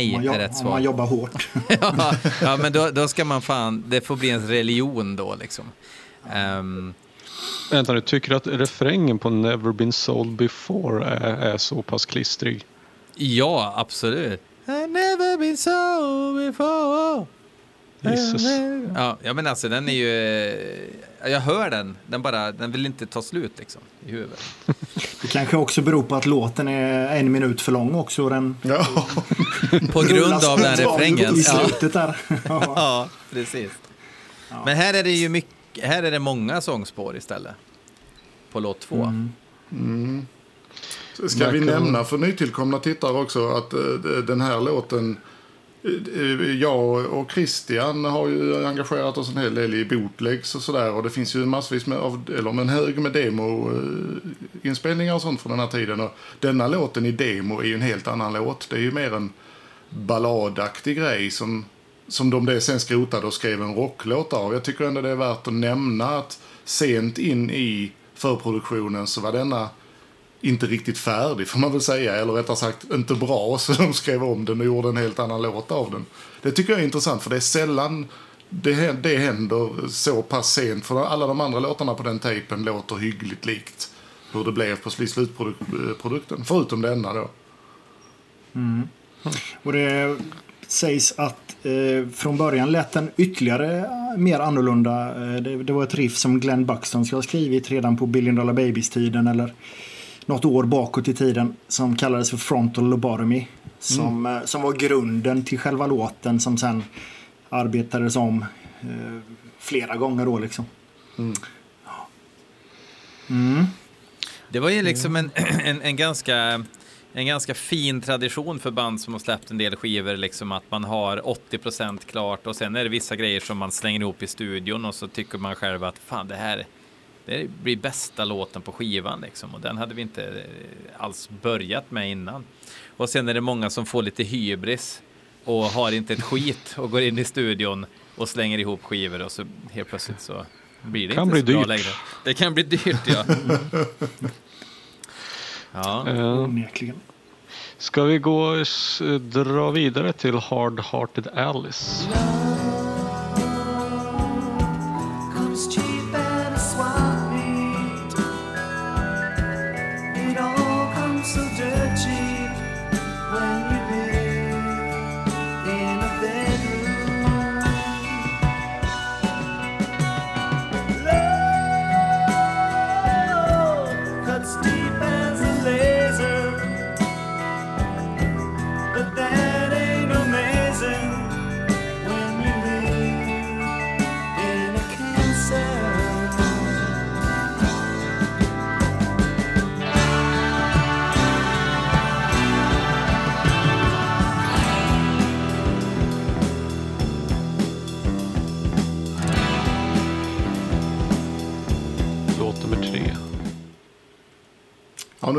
Nej är rätt svar. Om man jobbar hårt. ja, ja, men då, då ska man fan, det får bli ens religion då liksom. Um, Vänta nu, tycker du att refrängen på Never been sold before är, är så pass klistrig? Ja, absolut. I've never been so before. Jesus. Ja, ja, men alltså den är ju... Jag hör den. Den bara, den vill inte ta slut liksom i huvudet. Det kanske också beror på att låten är en minut för lång också. Den Ja. På grund av den refrängen. I Ja, slutet där. Ja. ja, precis. Men här är det ju mycket, här är det många sångspår istället. På låt två. Mm. Ska vi nämna för nytillkomna tittare också att eh, den här låten Eh, jag och Christian har ju engagerat oss en hel del i bootlegs och sådär och det finns ju massvis med, av, eller en hög med demoinspelningar och sånt från den här tiden. Och denna låten i demo är ju en helt annan låt. Det är ju mer en balladaktig grej som, som de det sen skrotade och skrev en rocklåt av. Jag tycker ändå det är värt att nämna att sent in i förproduktionen så var denna inte riktigt färdig får man väl säga, eller rättare sagt inte bra, så de skrev om den och gjorde en helt annan låt av den. Det tycker jag är intressant, för det är sällan det, det händer så pass sent, för alla de andra låtarna på den tejpen låter hyggligt likt hur det blev på slutprodukten, eh, förutom denna då. Mm. Och det sägs att eh, från början lät den ytterligare eh, mer annorlunda. Eh, det, det var ett riff som Glenn Buxton ska ha skrivit redan på Billion Dollar Babies-tiden eller något år bakåt i tiden som kallades för Frontal Lobotomy. Som, eh, som var grunden till själva låten som sen arbetades om eh, flera gånger då liksom. Det var ju liksom en, en, en, ganska, en ganska fin tradition för band som har släppt en del skivor, liksom att man har 80% klart och sen är det vissa grejer som man slänger ihop i studion och så tycker man själv att fan det här det blir bästa låten på skivan liksom och den hade vi inte eh, alls börjat med innan. Och sen är det många som får lite hybris och har inte ett skit och går in i studion och slänger ihop skivor och så helt plötsligt så blir det Kan inte bli så bra dyrt. längre. Det kan bli dyrt ja. Ja, Eh, Onekligen. ska vi gå och dra vidare till Hard Hearted Alice?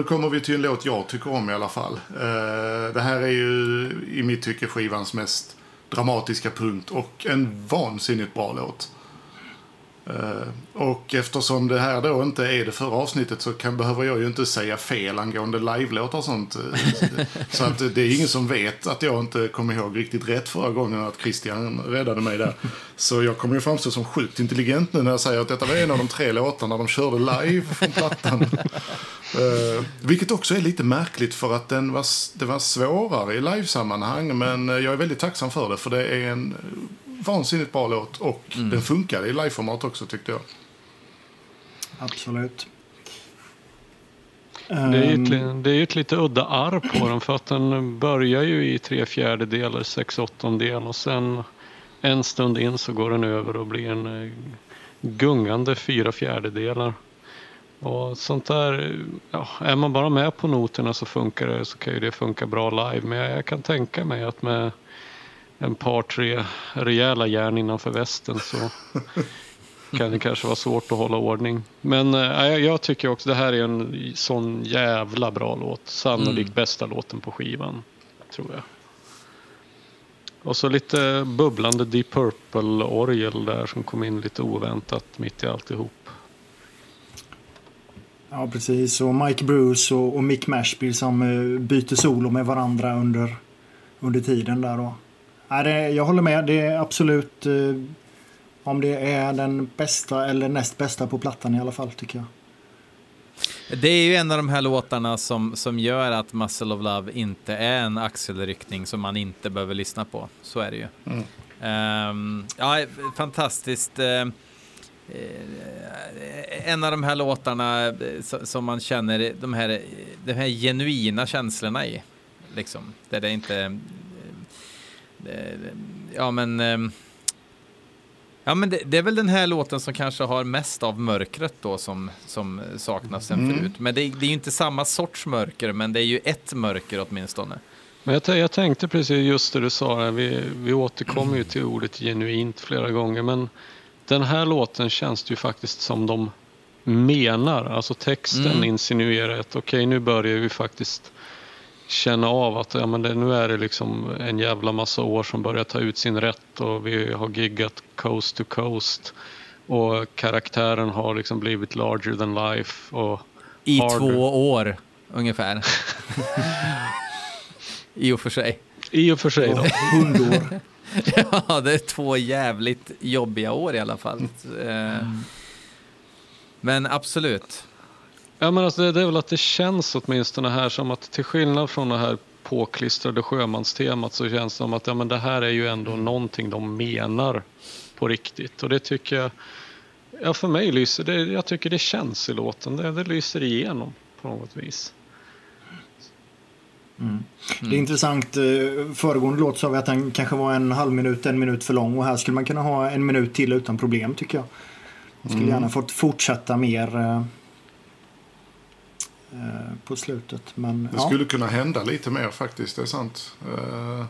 Nu kommer vi till en låt jag tycker om i alla fall. Eh, det här är ju i mitt tycke skivans mest dramatiska punkt och en vansinnigt bra låt. Eh, och eftersom det här då inte är det förra avsnittet så kan, behöver jag ju inte säga fel angående live-låtar och sånt. Eh, så att det är ingen som vet att jag inte kom ihåg riktigt rätt förra gången att Christian räddade mig där. Så jag kommer ju framstå som sjukt intelligent nu när jag säger att detta var en av de tre låtarna de körde live från plattan. Eh, vilket också är lite märkligt för att den var, det var svårare i livesammanhang. Men eh, jag är väldigt tacksam för det för det är en eh, vansinnigt bra låt och den funkade i liveformat också tyckte jag. Absolut. Det är ju Ehm, ett, li- det är ju ett lite udda arv på den för att den börjar ju i tre fjärdedelar, sex åttondel och sen en stund in så går den över och blir en eh, gungande fyra fjärdedelar. Och sånt där, ja, är man bara med på noterna så funkar det, så kan ju det funka bra live. Men jag, jag kan tänka mig att med en par, tre rejäla järn innanför västen så kan det kanske vara svårt att hålla ordning. Men eh, jag, tycker också det här är en sån jävla bra låt. Sannolikt bästa låten på skivan, tror jag. Och så lite bubblande Deep Purple-orgel där som kom in lite oväntat mitt i alltihop. Ja, precis. Och Mike Bruce och, och Mick Mashby som eh, byter solo med varandra under, under tiden där då. Nej, det, jag håller med. Det är absolut eh, om det är den bästa eller näst bästa på plattan i alla fall tycker jag. Det är ju en av de här låtarna som, som gör att Muscle of Love inte är en axelryckning som man inte behöver lyssna på. Så är det ju. Mm. Ehm, ja, fantastiskt. eh, en av de här låtarna eh, so- som man känner de här, de här genuina känslorna i. Liksom. Där det inte... eh, Ja, men... Ja, men det, det är väl den här låten som kanske har mest av mörkret då som, som saknas sen Mm. förut. Men det, det är ju inte samma sorts mörker, men det är ju ett mörker åtminstone. Men jag, jag tänkte precis just det du sa, där. Vi, vi återkommer ju till ordet genuint flera gånger, men den här låten känns det ju faktiskt som de menar. Alltså texten Mm. insinuerar att okej, nu börjar vi faktiskt känna av att ja, men det, nu är det liksom en jävla massa år som börjar ta ut sin rätt och vi har giggat coast to coast och karaktären har liksom blivit larger than life. Och I Harder. två år ungefär. I och för sig. I och för sig då. Hundår. Ja, det är två jävligt jobbiga år i alla fall. Eh, Men absolut. Ja, men alltså det, är väl att det känns åtminstone här som att till skillnad från det här påklistrade sjömanstemat så känns det som att ja, men det här är ju ändå någonting de menar på riktigt. Och det tycker jag, ja för mig lyser det, jag tycker det känns i låten. Det, det lyser igenom på något vis. Det är intressant. eh, Föregående låt sa vi att den kanske var en halv minut, en minut för lång och här skulle man kunna ha en minut till utan problem tycker jag. Jag skulle gärna fått fortsätta mer eh, eh, på slutet. Men Det ja. skulle kunna hända lite mer faktiskt, det är sant. Eh,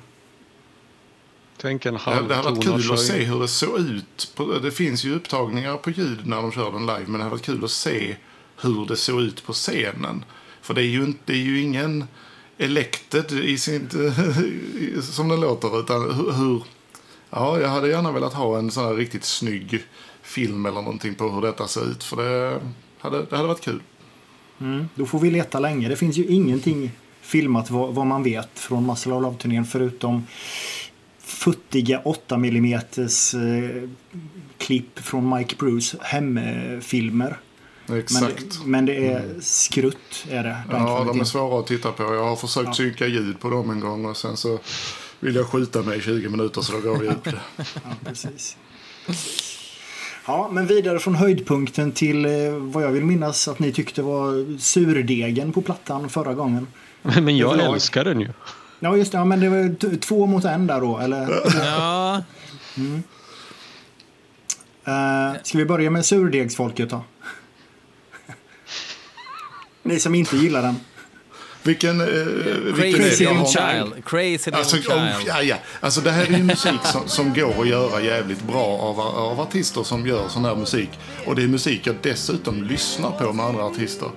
Tänk en Det hade, det hade varit kul att se hur det såg ut. Det finns ju upptagningar på ljud när de kör den live, men det hade varit kul att se hur det såg ut på scenen. För det är ju, inte, det är ju ingen elected i sin, som den låter, utan hur. Ja, jag hade gärna velat ha en sån här riktigt snygg film eller någonting på hur detta ser ut, för det hade, det hade varit kul. Mm, då får vi leta länge. Det finns ju ingenting filmat vad, vad man vet från Muscle of Love-turnén förutom futtiga 8 mm eh, klipp från Mike Bruce hemfilmer. Eh, Exakt. men det är skrutt är det. den Ja, de är kvaliteten. svåra att titta på. Jag har försökt Ja. synka ljud på dem en gång och sen så vill jag skjuta mig i 20 minuter så då går vi upp det. Ja, precis. Ja, men vidare från höjdpunkten till eh, vad jag vill minnas att ni tyckte var surdegen på plattan förra gången. Men jag Överlag. älskar den ju. Ja, just det. Ja, men det var t- två mot en där då, eller? Ja, Uh, ska vi börja med surdegsfolket då? Ni som inte gillar den. Vilken... Eh, vilken Crazy Little? Child. Crazy Little Alltså, Child. oh, ja, ja. alltså det här är ju musik som, som går att göra jävligt bra av, av artister som gör sån här musik. Och det är musik jag dessutom lyssnar på med andra artister.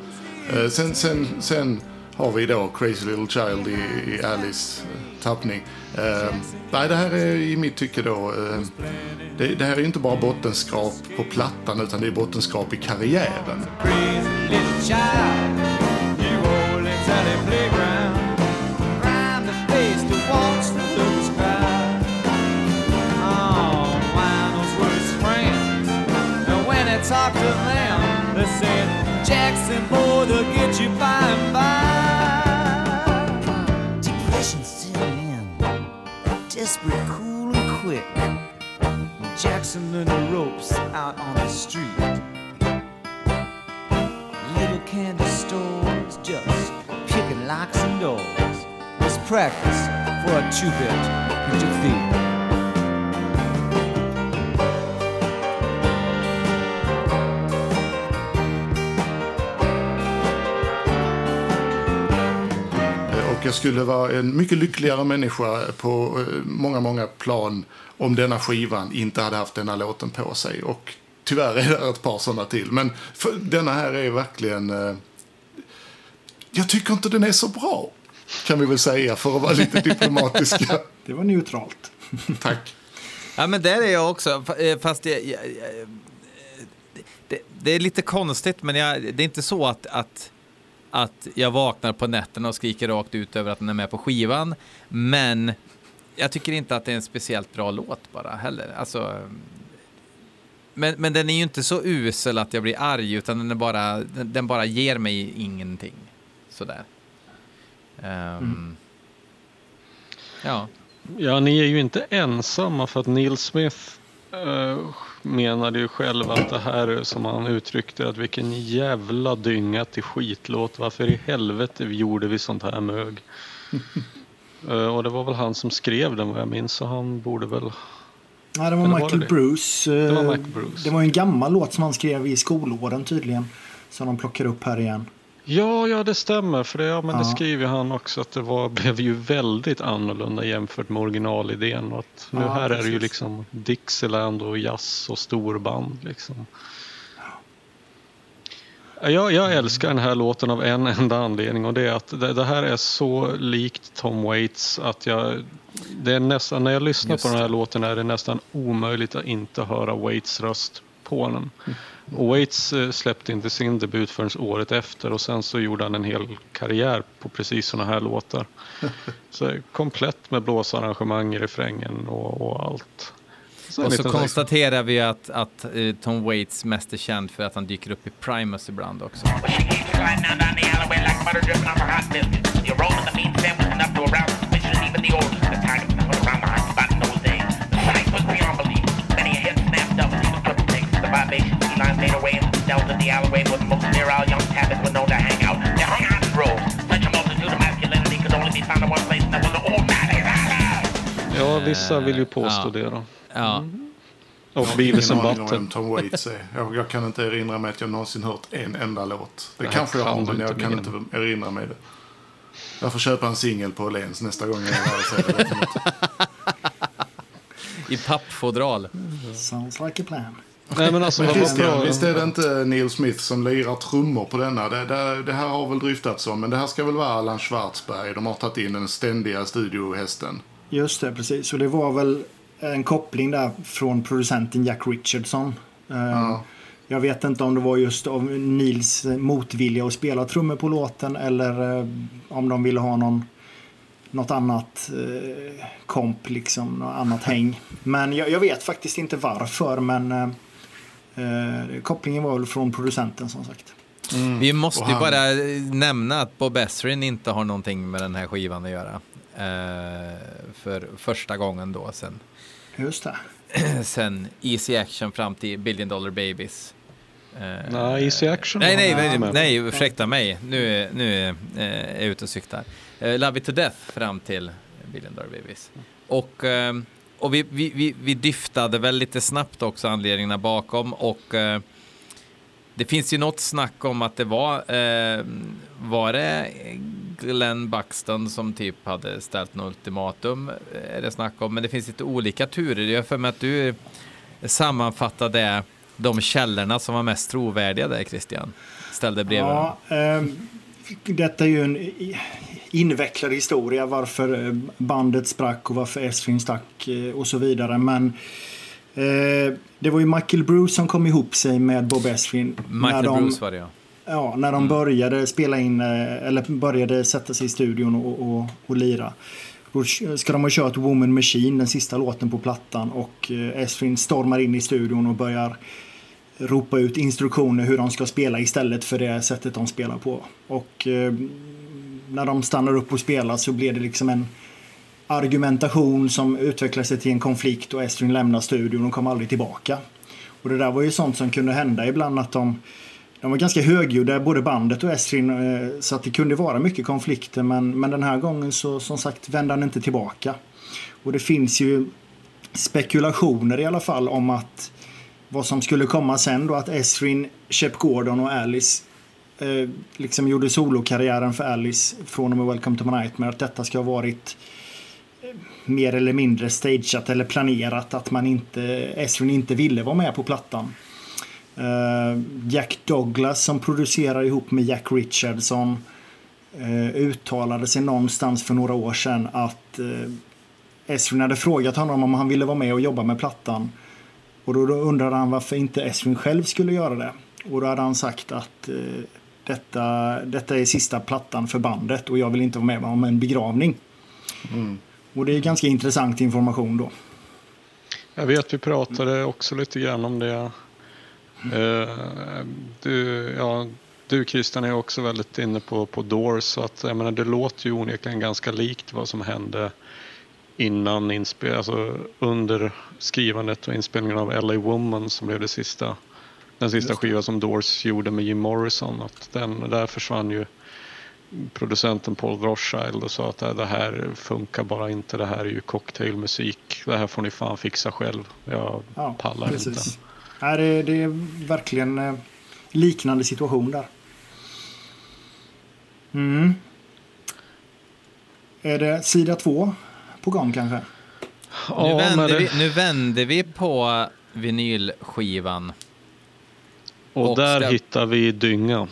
Eh, sen, sen, sen har vi då Crazy Little Child i, i Alice eh, tappning. Eh, nej, det här är i mitt tycke då... Eh, det, det här är inte bara bottenskrap på plattan utan det är bottenskrap i karriären. crazy little child. You old playground. The face. Oh, worst friends. When talk to them, they said, Jackson, boy, they'll get you by and by. Desperate, cool, and quick. Jackson learned the ropes out on the street. Little candy stores, just picking locks and doors. Was practice for a two-bit theater. Jag skulle vara en mycket lyckligare människa på eh, många, många plan om denna skivan inte hade haft denna låten på sig. Och tyvärr är det ett par sådana till. Men för, denna här är verkligen... Eh, jag tycker inte den är så bra, kan vi väl säga, för att vara lite diplomatiska. Det var neutralt. Tack. Ja, men där är jag också. eh, Fast jag, jag, jag, det, det är lite konstigt, men jag, det är inte så att, att, att jag vaknar på nätterna och skriker rakt ut över att den är med på skivan. Men jag tycker inte att det är en speciellt bra låt bara heller. Alltså, men, men den är ju inte så usel att jag blir arg, utan den, är bara, den, den bara ger mig ingenting. Sådär. Um, mm. Ja. Ja, ni är ju inte ensamma för att Neil Smith uh, menade ju själv att det här, som han uttryckte att vilken jävla dynga till skitlåt. Varför i helvete gjorde vi sånt här mög? uh, och det var väl han som skrev den vad jag minns, så han borde väl Ja, det var Eller Michael var det Bruce. Det var Michael Bruce. Det var en gammal låt som han skrev i skolåren tydligen. Som de plockar upp här igen. Ja, ja det stämmer. För det, ja, men ja. det skriver han också att det var, blev ju väldigt annorlunda jämfört med originalidén. Att nu ja, här precis. är det ju liksom Dixieland och jazz och storband. Liksom. Jag, jag älskar den här låten av en enda anledning och det är att det, det här är så likt Tom Waits att jag... Det är nästan, när jag lyssnar Just på den här låten är det nästan omöjligt att inte höra Waits röst på den. Mm. Waits eh, släppte inte sin debut förrän året efter och sen så gjorde han en hel karriär på precis sådana här låtar. Så komplett med blåsarrangemang i refrängen och, och allt. Så och så konstaterar vi att, att uh, Tom Waits mest är känd för att han dyker upp i Primus ibland också. Ja, vissa vill ju påstå ja. det då. Ja. Mm. Och Beavis and Button. Tom Waits är. Jag, jag, kan inte erinra mig att jag någonsin hört en enda låt. Det, det kanske jag har, men jag kan inte erinra mig det. Jag får köpa en singel på Åhléns nästa gång jag är där I pappfodral. Sounds like a plan. Nej, men alltså, men Christian, visst är det inte Neil Smith som lirar trummor på denna? Det, det, det, här har väl dryftats om, men det här ska väl vara Allan Schwarzberg. De har tagit in den ständiga studiohästen. Just det, precis. Och det var väl en koppling där från producenten Jack Richardson. Eh, ja. Jag vet inte om det var just av Nils motvilja att spela trummor på låten eller eh, om de ville ha någon något annat eh, komp, liksom, något annat häng. Men jag, jag, vet faktiskt inte varför, men eh, eh kopplingen var väl från producenten som sagt. Mm. Vi måste ju bara nämna att Bob Esrin inte har någonting med den här skivan att göra. Eh, för första gången då sen Just det. Sen Easy Action fram till Billion Dollar Babies. Uh, nej, Easy Action Nej, nej, nej, nej, ursäkta mig. Nu, nu är jag ute och cyklar. Uh, Love It To Death fram till Billion Dollar Babies. Och, uh, och vi, vi, vi, vi dyftade väl lite snabbt också anledningarna bakom och uh, det finns ju något snack om att det var, eh, var det Glenn Buxton som typ hade ställt något ultimatum, är det snack om, men det finns lite olika turer. Jag för mig att du sammanfattade de källorna som var mest trovärdiga där, Christian. Ställde bredvid ja, eh, Detta är ju en invecklad historia varför eh, bandet sprack och varför Esrin stack eh, och så vidare. Men eh, det var ju Michael Bruce som kom ihop sig med Bob Esrin. Michael de, Bruce var det ja. Ja, när de mm. började spela in, eh, eller började sätta sig i studion och, och, och lira. Då ska de ha kört Woman Machine, den sista låten på plattan. Och Esrin stormar in i studion och börjar ropa ut instruktioner hur de ska spela istället för det sättet de spelar på. Och när de stannar upp och spelar så blir det liksom en argumentation som utvecklar sig till en konflikt och Estrin lämnar studion och kommer aldrig tillbaka. Och det där var ju sånt som kunde hända ibland att de de var ganska högljudda, både bandet och Estrin, eh, så att det kunde vara mycket konflikter. Men, men den här gången så som sagt vände han inte tillbaka. Och det finns ju spekulationer i alla fall om att vad som skulle komma sen då att Esrin, Shep Gordon och Alice eh, liksom gjorde solokarriären för Alice från och med Welcome to my nightmare. Att detta ska ha varit eh, mer eller mindre stageat eller planerat att man inte, Esrin inte ville vara med på plattan. Eh, Jack Douglas som producerar ihop med Jack Richardson eh, uttalade sig någonstans för några år sedan att Esrin hade frågat honom om han ville vara med och jobba med plattan. Och då, då undrade han varför inte Esrin själv skulle göra det. Och då hade han sagt att detta, detta är sista plattan för bandet och jag vill inte vara med om en begravning. Och det är ganska intressant information då. Jag vet vi pratade också lite grann om det. Eh, du, ja, du Christian är också väldigt inne på, på Doors så att jag menar, det låter ju onekligen ganska likt vad som hände innan inspel, alltså under skrivandet och inspelningen av LA Woman som blev det sista, den sista skivan som Doors gjorde med Jim Morrison. Att den, där försvann ju producenten Paul Rothschild och sa att det här funkar bara inte, det här är ju cocktailmusik, det här får ni fan fixa själv. Jag Ja, pallar inte. precis. Nej, det, det är verkligen eh, liknande situation där. Mm. Är det sida två på gång kanske? nu, Ja, men vänder det, vi, nu vänder vi på vinylskivan. Och och där där- hittar vi dynga.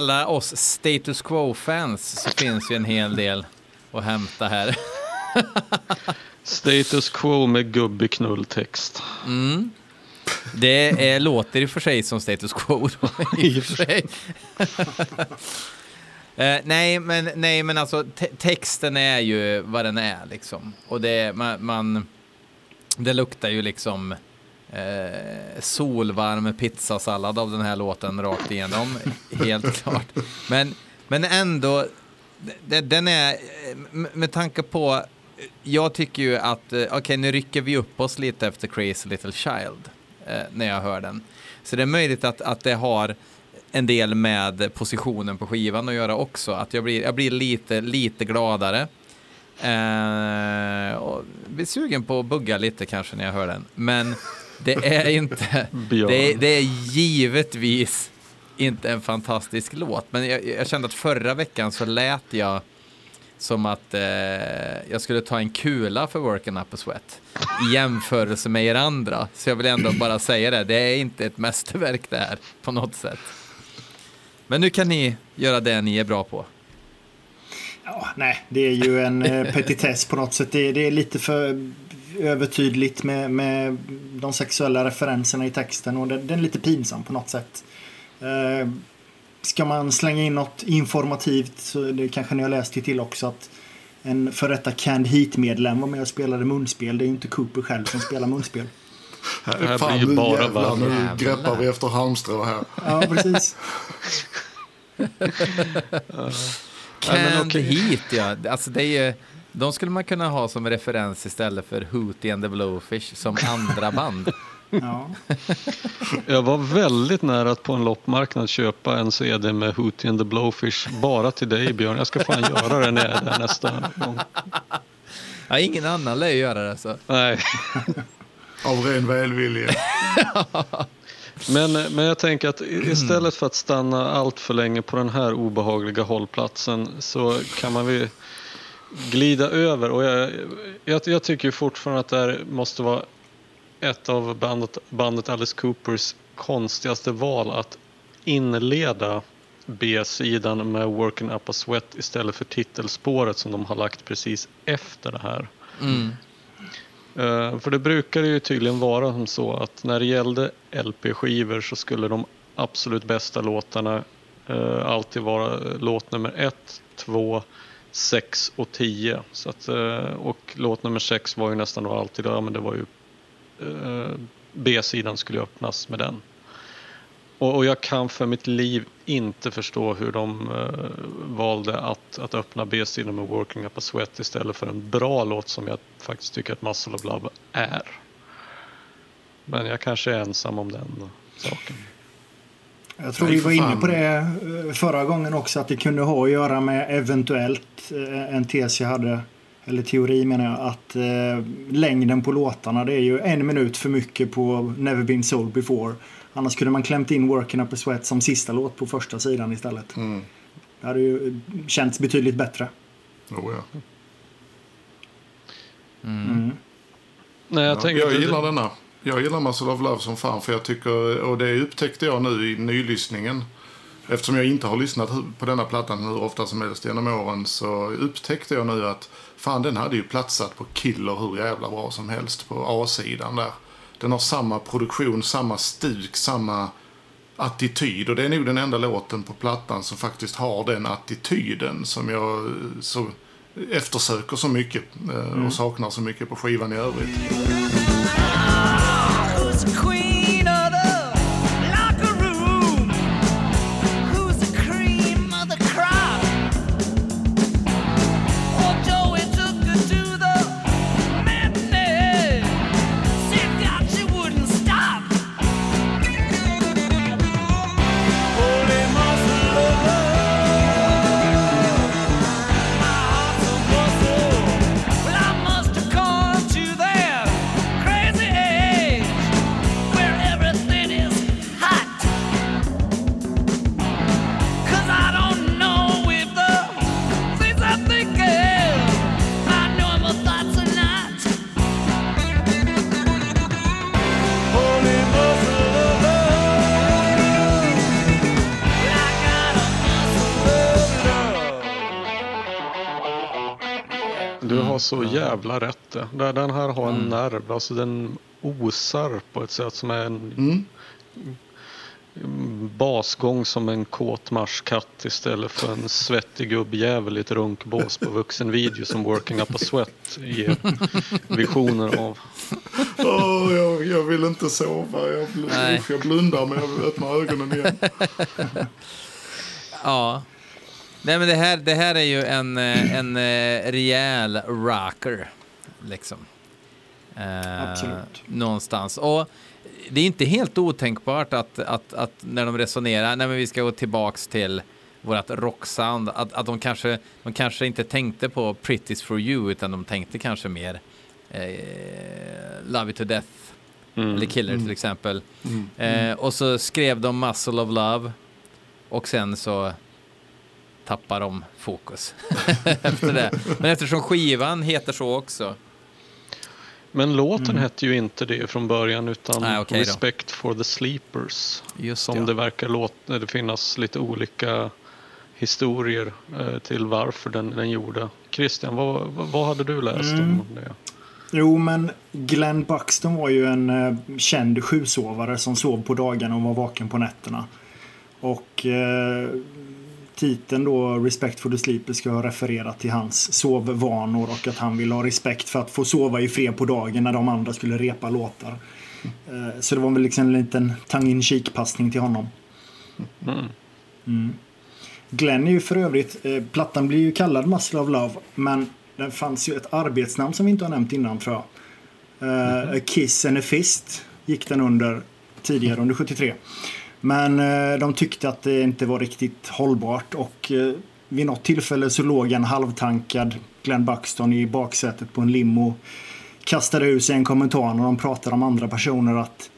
Alla oss status quo-fans så finns ju en hel del att hämta här. Status quo med gubbig knulltext. Det är, låter i och för sig som status quo. Då, i för sig. Eh, nej, men, nej, men alltså te- texten är ju vad den är liksom. Och det, man, man, det luktar ju liksom eh, solvarm pizzasallad av den här låten rakt igenom. helt klart. Men, men ändå, den är, med- tanke på, jag tycker ju att, okej okej nu rycker vi upp oss lite efter Crazy Little Child eh, när jag hör den. Så det är möjligt att, att det har en del med positionen på skivan att göra också. Att jag blir, jag blir lite, lite gladare. Eh, och blir sugen på att bugga lite kanske när jag hör den. Men det är inte, det, är- det är givetvis inte en fantastisk låt. Men jag, jag kände att förra veckan så lät jag som att eh, jag skulle ta en kula för Working Up a Sweat i jämförelse med er andra. Så jag vill ändå bara säga det, det är inte ett mästerverk det här på något sätt. Men nu kan ni göra det ni är bra på. Ja, nej, det är ju en eh, petitess på något sätt. Det, det är lite för övertydligt med, med de sexuella referenserna i texten och det, den är lite pinsam på något sätt. Eh, ska man slänga in något informativt så det kanske ni har läst det till också att en för detta Canned Heat-medlem var med och spelade munspel. Det är ju inte Cooper själv som spelar munspel. här Fan, blir ju nu bara jävlar, nu greppar vi efter halmstrå här. Ja, precis. Canned. Heat, ja. Alltså det är ju, de skulle man kunna ha som referens istället för Hootie and the Blowfish som andra band. Ja. Jag var väldigt nära att på en loppmarknad köpa en CD med Hootie and the Blowfish bara till dig Björn. Jag ska fan göra det när jag är där nästa gång. Ja, ingen annan lär göra det. Så. Nej, Av ren välvilja. men, men jag tänker att istället för att stanna allt för länge på den här obehagliga hållplatsen så kan man väl glida över och jag, jag, jag tycker fortfarande att det här måste vara ett av bandet, bandet Alice Coopers konstigaste val att inleda B-sidan med Working Up a Sweat istället för titelspåret som de har lagt precis efter det här. Mm. Eh, för det brukar ju tydligen vara som så att när det gällde LP-skivor så skulle de absolut bästa låtarna eh, alltid vara låt nummer ett, två, sex och tio. Så att, eh, och låt nummer 6 var ju nästan då alltid, ja men det var ju eh, B-sidan skulle öppnas med den. Och, och jag kan för mitt liv inte förstå hur de eh, valde att, att öppna B-sidan med Working Up a Sweat istället för en bra låt som jag faktiskt tycker att Muscle of Love är. Men jag kanske är ensam om den saken. Jag tror Nej, vi var inne på det eh, förra gången också att det kunde ha att göra med eventuellt eh, en tes jag hade, eller teori menar jag, att eh, längden på låtarna det är ju en minut för mycket på Never Been Sold Before. Annars kunde man klämt in Working Up a Sweat som sista låt på första sidan istället. Mm. Det hade ju känts betydligt bättre. Oh, ja. Mm. Nej, jag Ja, tänker jag gillar denna. Jag gillar Muscle of Love som fan för jag tycker, och det upptäckte jag nu i nylyssningen. Eftersom jag inte har lyssnat på denna plattan hur ofta som helst genom åren så upptäckte jag nu att fan den hade ju platsat på Killer hur jävla bra som helst på A-sidan där. Den har samma produktion, samma stuk, samma attityd och det är nog den enda låten på plattan som faktiskt har den attityden som jag så eftersöker så mycket eh, och saknar så mycket på skivan i övrigt. Who's the jävla rätt det. Den här har en Mm. nerv, alltså den osar på ett sätt som är en Mm. basgång som en kåt marskatt istället för en svettig gubbjävel i ett runkbås på vuxenvideo som Working Up a Sweat ger visioner av. Åh, jag, jag vill inte sova. Jag, bl- jag blundar men jag öppnar ögonen igen. Ja. Nej, men det här, det här är ju en, eh, en eh, rejäl rocker. Liksom. Eh, Absolut. Någonstans. Och det är inte helt otänkbart att, att, att när de resonerar, nej men vi ska gå tillbaks till vårt rocksound, att, att de, kanske, de kanske inte tänkte på Pretty's for you, utan de tänkte kanske mer eh, Love it to death, Mm. eller Killer till exempel. Eh, och så skrev de Muscle of Love och sen så tappar de fokus efter det. Men eftersom skivan heter så också. Men låten hette ju inte det från början utan Mm. Nej, då. Respect for the Sleepers. Just som ja. det verkar låta, det finnas lite olika historier eh, till varför den, den gjorde. Christian, vad, vad, vad hade du läst Mm. om det? Jo, men Glenn Buxton var ju en eh, känd sjusovare som sov på dagarna och var vaken på nätterna. Och eh, titeln då, Respect for the Sleeper, ska ha refererat till hans sovvanor och att han ville ha respekt för att få sova i fred på dagen när de andra skulle repa låtar. Eh, så det var väl liksom en liten tongue in passning till honom. Mm. Glenn är ju för övrigt, eh, plattan blir ju kallad Muscle of Love, men det fanns ju ett arbetsnamn som vi inte har nämnt innan tror jag. Eh, A Kiss and a Fist gick den under tidigare under 73. Men eh, de tyckte att det inte var riktigt hållbart och eh, vid något tillfälle så låg en halvtankad Glenn Buxton i baksätet på en limo. Kastade ur sig en kommentar när de pratade om andra personer att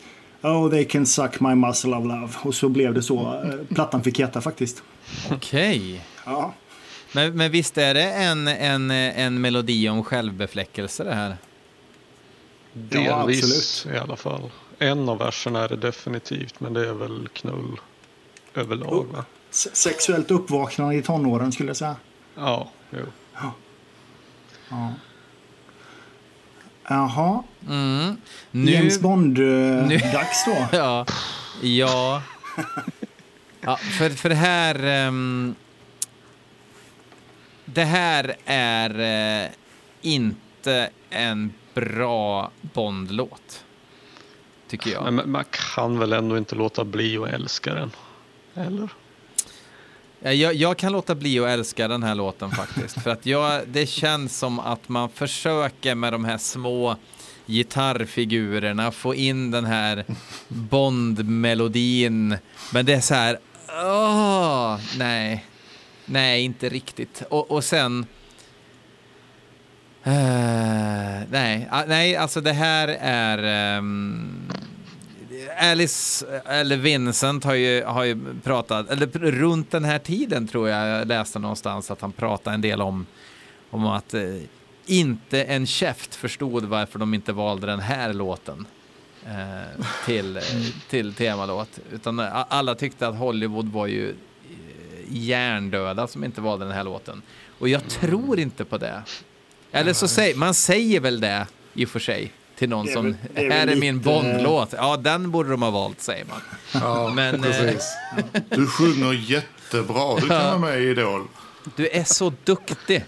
Oh they can suck my muscle of love. Och så blev det så. Eh, Plattan fick heta faktiskt. Okej. Ja. Men, men visst är det en, en, en melodi om självbefläckelse det här? Ja, Delvis absolut. i alla fall. En av verserna är det definitivt, men det är väl knull överlag. Va? Se- Sexuellt uppvaknande i tonåren skulle jag säga. Ja, jo. Ja. Jaha. Mm. Nu, James nu- Bond-dags då. Ja. Ja. ja för, för det här... ehm, det här är eh, inte en bra Bond-låt. Tycker jag. Men man kan väl ändå inte låta bli att älska den? Eller? Eh, Jag, jag kan låta bli att älska den här låten faktiskt. För att jag, det känns som att man försöker med de här små gitarrfigurerna få in den här Bond-melodin. Men det är så här, åh, nej, nej, inte riktigt. Och, och sen, eh, nej, ah, nej, alltså det här är, ehm, Alice, eller Vincent har ju, har ju pratat, eller runt den här tiden tror jag jag läste någonstans att han pratade en del om, om att eh, inte en käft förstod varför de inte valde den här låten eh, till, till temalåt. Utan alla tyckte att Hollywood var ju hjärndöda som inte valde den här låten. Och jag tror inte på det. Eller så säger man säger väl det i och för sig till någon Det är som, väl- det är här är min Bondlåt. Ja, den borde de ha valt, säger man. Ja, Men, eh, precis. Du sjunger jättebra. Du kan vara med i Idol. Du är så duktig.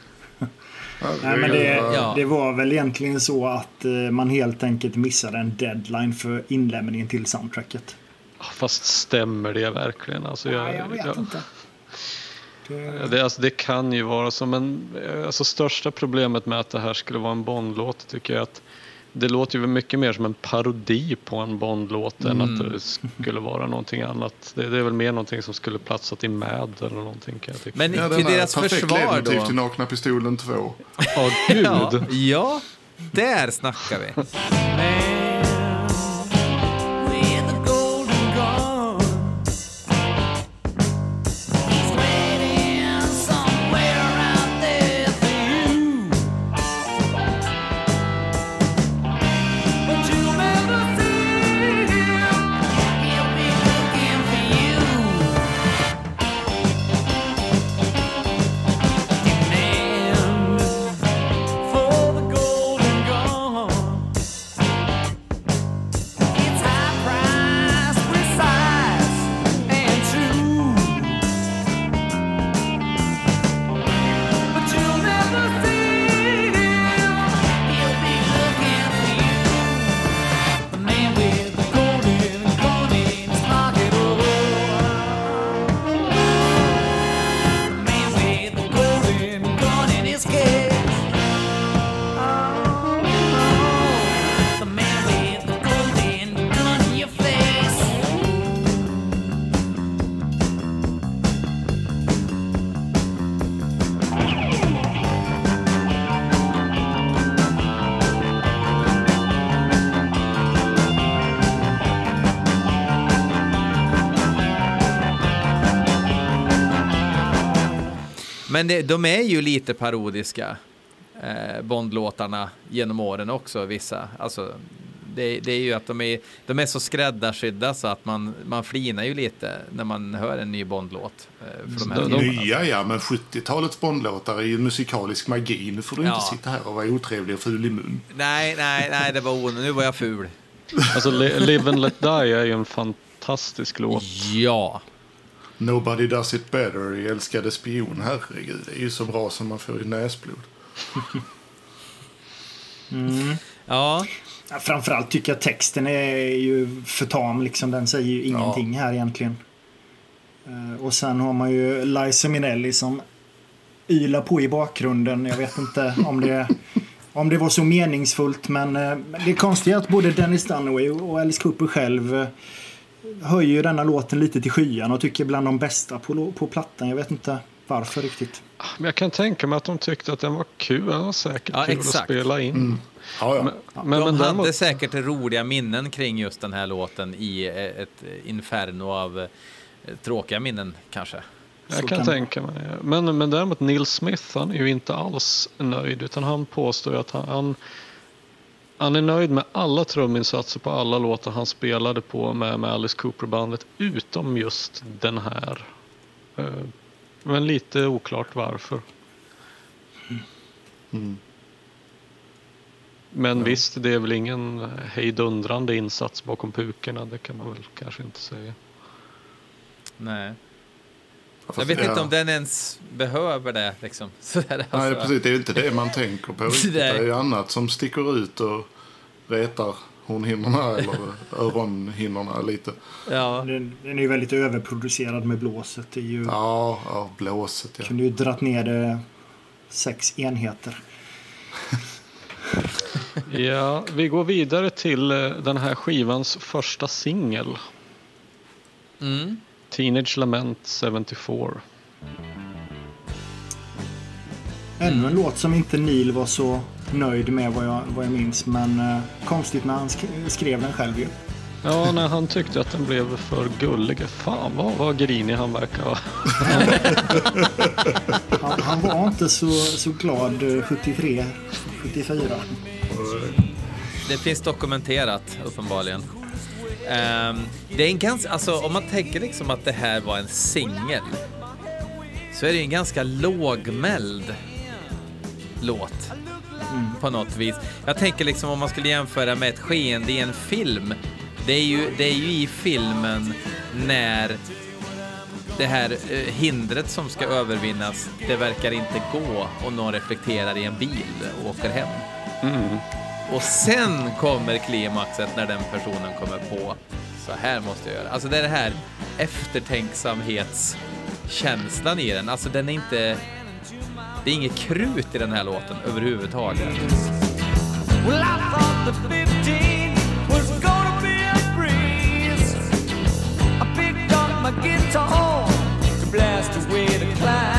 Nej, men det, det var väl egentligen så att eh, man helt enkelt missade en deadline för inlämningen till soundtracket. Fast stämmer det verkligen? Alltså, jag, Nej, jag vet jag- inte. Det, Det, alltså, det kan ju vara så, men eh, alltså, största problemet med att det här skulle vara en Bondlåt tycker jag att det låter ju mycket mer som en parodi på en Bondlåt än att det skulle vara någonting annat. Det, det är väl mer någonting som skulle platsat i Mad eller någonting kan jag tycka. Men Ja, till deras perfekt försvar då. till Nakna Pistolen 2. Ja, gud! Ja, ja, där snackar vi. Men det, de är ju lite parodiska, eh, Bondlåtarna genom åren också, vissa. Alltså, det, det är ju att de är, de är så skräddarsydda så att man, man flinar ju lite när man hör en ny Bondlåt. Eh, för de. Nya ja, men 70-talets Bondlåtar är ju musikalisk magi. Nu får du Ja. inte sitta här och vara otrevlig och ful i mun. Nej, nej, nej, det var on... Nu var jag ful. Alltså, Li- Live and Let Die är ju en fantastisk låt. Ja. Nobody does it better i Älskade spion. Herregud, det är ju så bra som man får i näsblod. Ja, Ja, Framförallt tycker jag texten är ju för tam. Liksom. Den säger ju ingenting här egentligen. Eh, Och sen har man ju Liza Minnelli som ylar på i bakgrunden. Jag vet inte om det, om det var så meningsfullt. Men eh, det är konstigt att både Dennis Dunaway och Alice Cooper själv eh, höjer denna låten lite till skyan och tycker bland de bästa på, på plattan. Jag vet inte varför riktigt. Men jag kan tänka mig att de tyckte att den var kul. Den var säkert Ja, kul exakt. att spela in. Ja, ja. Men, de men, men hade däremot, säkert roliga minnen kring just den här låten i eh, ett inferno av eh, tråkiga minnen kanske. jag kan kan- tänka mig. Men, men däremot Neil Smith, han är ju inte alls nöjd. Utan han påstår ju att han, han, han är nöjd med alla truminsatser på alla låtar han spelade på med, med Alice Cooper-bandet. Utom just den här. Eh, Men lite oklart varför. Men visst, det är väl ingen hejdundrande insats bakom pukorna. Det kan man väl kanske inte säga. Nej. Fast- Jag vet ja. inte om den ens behöver det. Liksom. Sådär, Nej, alltså. precis. Det är ju inte det man tänker på riktigt. Det Nej. är ju annat som sticker ut och retar hornhinnorna eller öronhinnorna lite. Ja. Den, den är ju väldigt överproducerad med blåset. Det är ju, Ja, ja blåset ja. kunde ju dratt ner det sex enheter. Ja, vi går vidare till eh, den här skivans första singel. Mm. Teenage Lament 74. Ännu en låt som inte Neil var så nöjd med vad jag, vad jag minns. Men eh, konstigt när han sk- skrev den själv ju. Ja, när han tyckte att den blev för gullig. Fan vad, vad grinig han verkar vara. Han, han var inte så, så glad eh, 73, 74. Det finns dokumenterat uppenbarligen. Ehm, det är en ganska, alltså om man tänker liksom att det här var en singel så är det ju en ganska lågmäld låt på något vis. Jag tänker liksom om man skulle jämföra med ett skeende i en film. Det är ju, det är ju i filmen när det här eh, hindret som ska övervinnas, det verkar inte gå och någon reflekterar i en bil och åker hem. Och sen kommer klimaxet när den personen kommer på så här måste jag göra. Alltså det är det här eftertänksamhetskänslan i den. Alltså den är inte... Det är inget krut i den här låten överhuvudtaget. Well, I thought the 15 was gonna be a breeze. I picked up my guitar to blast away the clouds.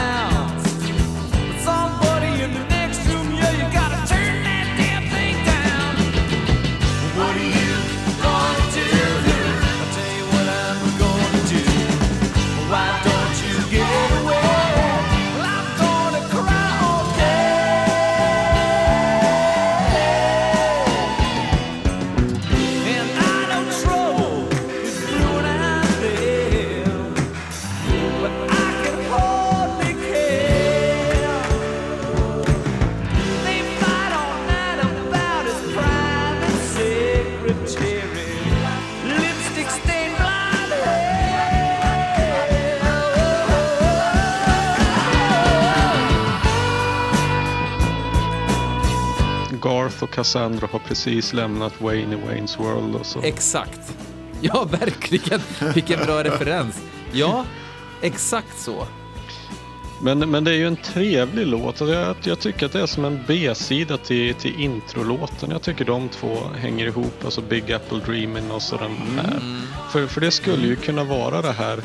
Cassandra har precis lämnat Wayne i Waynes World. Och så. Exakt. Ja, verkligen. Vilken bra referens. Ja, exakt så. Men, men det är ju en trevlig låt. Jag, jag tycker att det är som en B-sida till, till introlåten. Jag tycker de två hänger ihop. Alltså Big Apple Dreamin' och så den här. För, för det skulle ju kunna vara det här,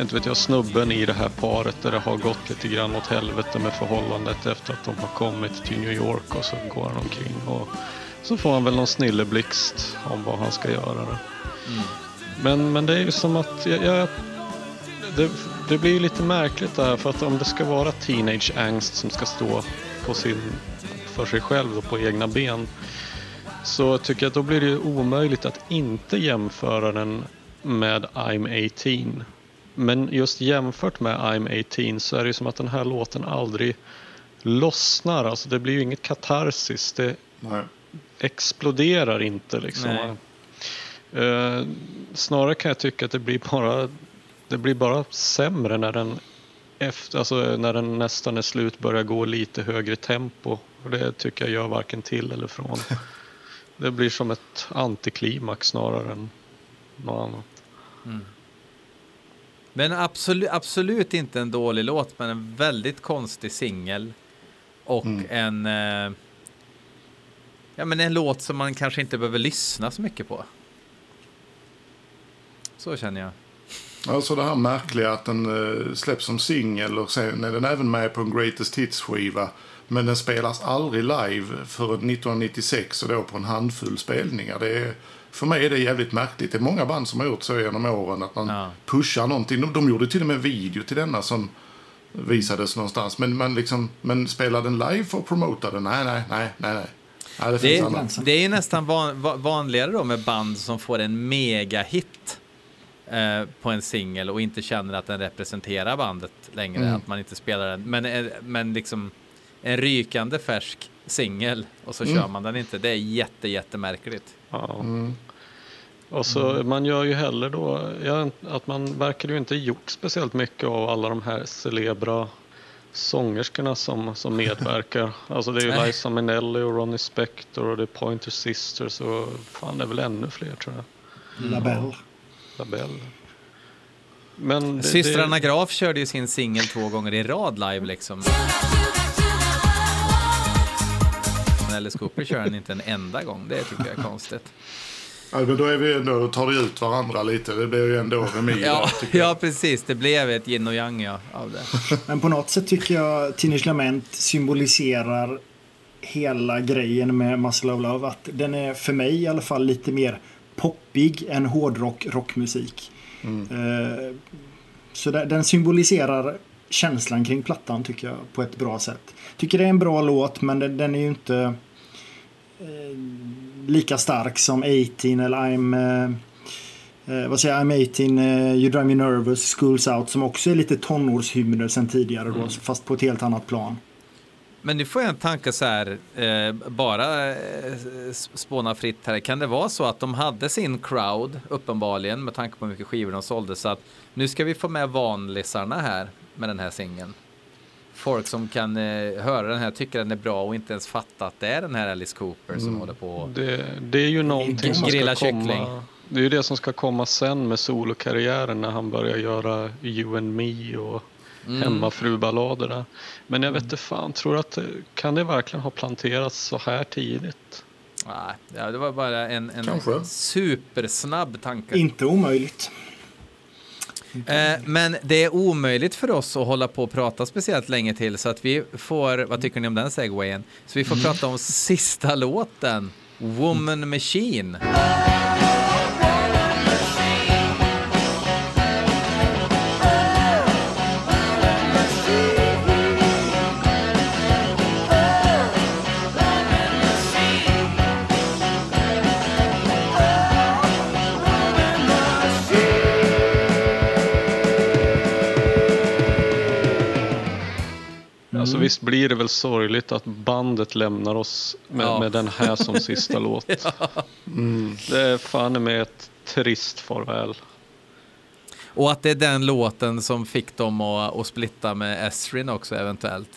inte vet jag, snubben i det här paret där det har gått lite grann åt helvete med förhållandet efter att de har kommit till New York och så går han omkring och så får han väl någon snilleblixt om vad han ska göra. Då. Men, men det är ju som att jag, jag, det, det blir ju lite märkligt det här för att om det ska vara teenage angst som ska stå på sin, för sig själv och på egna ben så tycker jag att då blir det ju omöjligt att inte jämföra den med I'm 18. Men just jämfört med I'm 18 så är det ju som att den här låten aldrig lossnar. Alltså det blir ju inget katarsis. Det Nej. exploderar inte liksom. Nej. Eh, snarare kan jag tycka att det blir bara det blir bara sämre när den efter, alltså när den nästan är slut börjar gå lite högre tempo. Och det tycker jag gör varken till eller från. Det blir som ett antiklimax snarare än något annat. Men absolut, absolut inte en dålig låt, men en väldigt konstig singel. Och en... Eh, ja, men en låt som man kanske inte behöver lyssna så mycket på. Så känner jag. Alltså det här märkliga att den eh, släpps som singel och sen är den även med på en Greatest Hits-skiva. Men den spelas aldrig live förrän 1996 och då på en handfull spelningar. Det är, för mig är det jävligt märkligt. Det är många band som har gjort så genom åren att man Ja. pushar någonting. De, de gjorde till och med en video till denna som visades någonstans. Men, man liksom, men spelar den live för att promota den? Nej, nej, nej, nej. nej. nej det Det finns är, annat. det är ju nästan van, va- vanligare då med band som får en megahit eh, på en singel och inte känner att den representerar bandet längre, Mm. att man inte spelar den. Men, eh, men liksom en rykande färsk singel och så Mm. kör man den inte. Det är jätte, jättemärkligt. Ja. Mm. Och så man gör ju heller då, ja, att man verkar ju inte gjort speciellt mycket av alla de här celebra sångerskorna som, som medverkar. Alltså det är ju. Liza Minnelli och Ronnie Spector och det är Pointer Sisters och fan det är väl ännu fler tror jag. Labelle. Labelle. Men det, Systrarna det, Graf körde ju sin singel två gånger i rad live liksom. Men Alice Cooper kör den inte en enda gång. Det tycker jag är konstigt. Ja, men då är vi ändå, då tar det ut varandra lite. Det blir ju ändå remis Ja, ja, precis. Det blev ett yin och yang ja, av det. Men på något sätt tycker jag Teenage Lament symboliserar hela grejen med Muscle of Love. Att den är för mig i alla fall lite mer poppig än hårdrock, rockmusik. Eh, Så den symboliserar känslan kring plattan tycker jag på ett bra sätt. Tycker det är en bra låt men den, den är ju inte eh, lika stark som 18 eller I'm eh, eh, vad säger jag, I'm 18, eh, You Drive Me Nervous, Schools Out som också är lite tonårshymner sen tidigare då, fast på ett helt annat plan. Men nu får jag en tanke så här, eh, bara eh, spåna fritt här. Kan det vara så att de hade sin crowd, uppenbarligen, med tanke på hur mycket skivor de sålde, så att nu ska vi få med vanlisarna här med den här singeln. Folk som kan eh, höra den här, tycker den är bra och inte ens fatta att det är den här Alice Cooper som håller på. det, det är ju någonting som ska Grilla komma. kyckling. Det är ju det som ska komma sen med solokarriären när han börjar göra You and Me och Mm. hemmafruballaderna. Men jag vet inte fan, tror att det- kan det verkligen ha planterats så här tidigt? Nej, ja, det var bara en, en Kanske. supersnabb tanke. Inte omöjligt. Eh, men det är omöjligt för oss att hålla på och prata speciellt länge till så att vi får, vad tycker ni om den segwayen? Så vi får prata om sista låten, Woman Machine. Alltså visst blir det väl sorgligt att bandet lämnar oss med, Ja. med den här som sista låt. Mm. Det är fan med ett trist farväl. Och att det är den låten som fick dem att, att splitta med Esrin också eventuellt.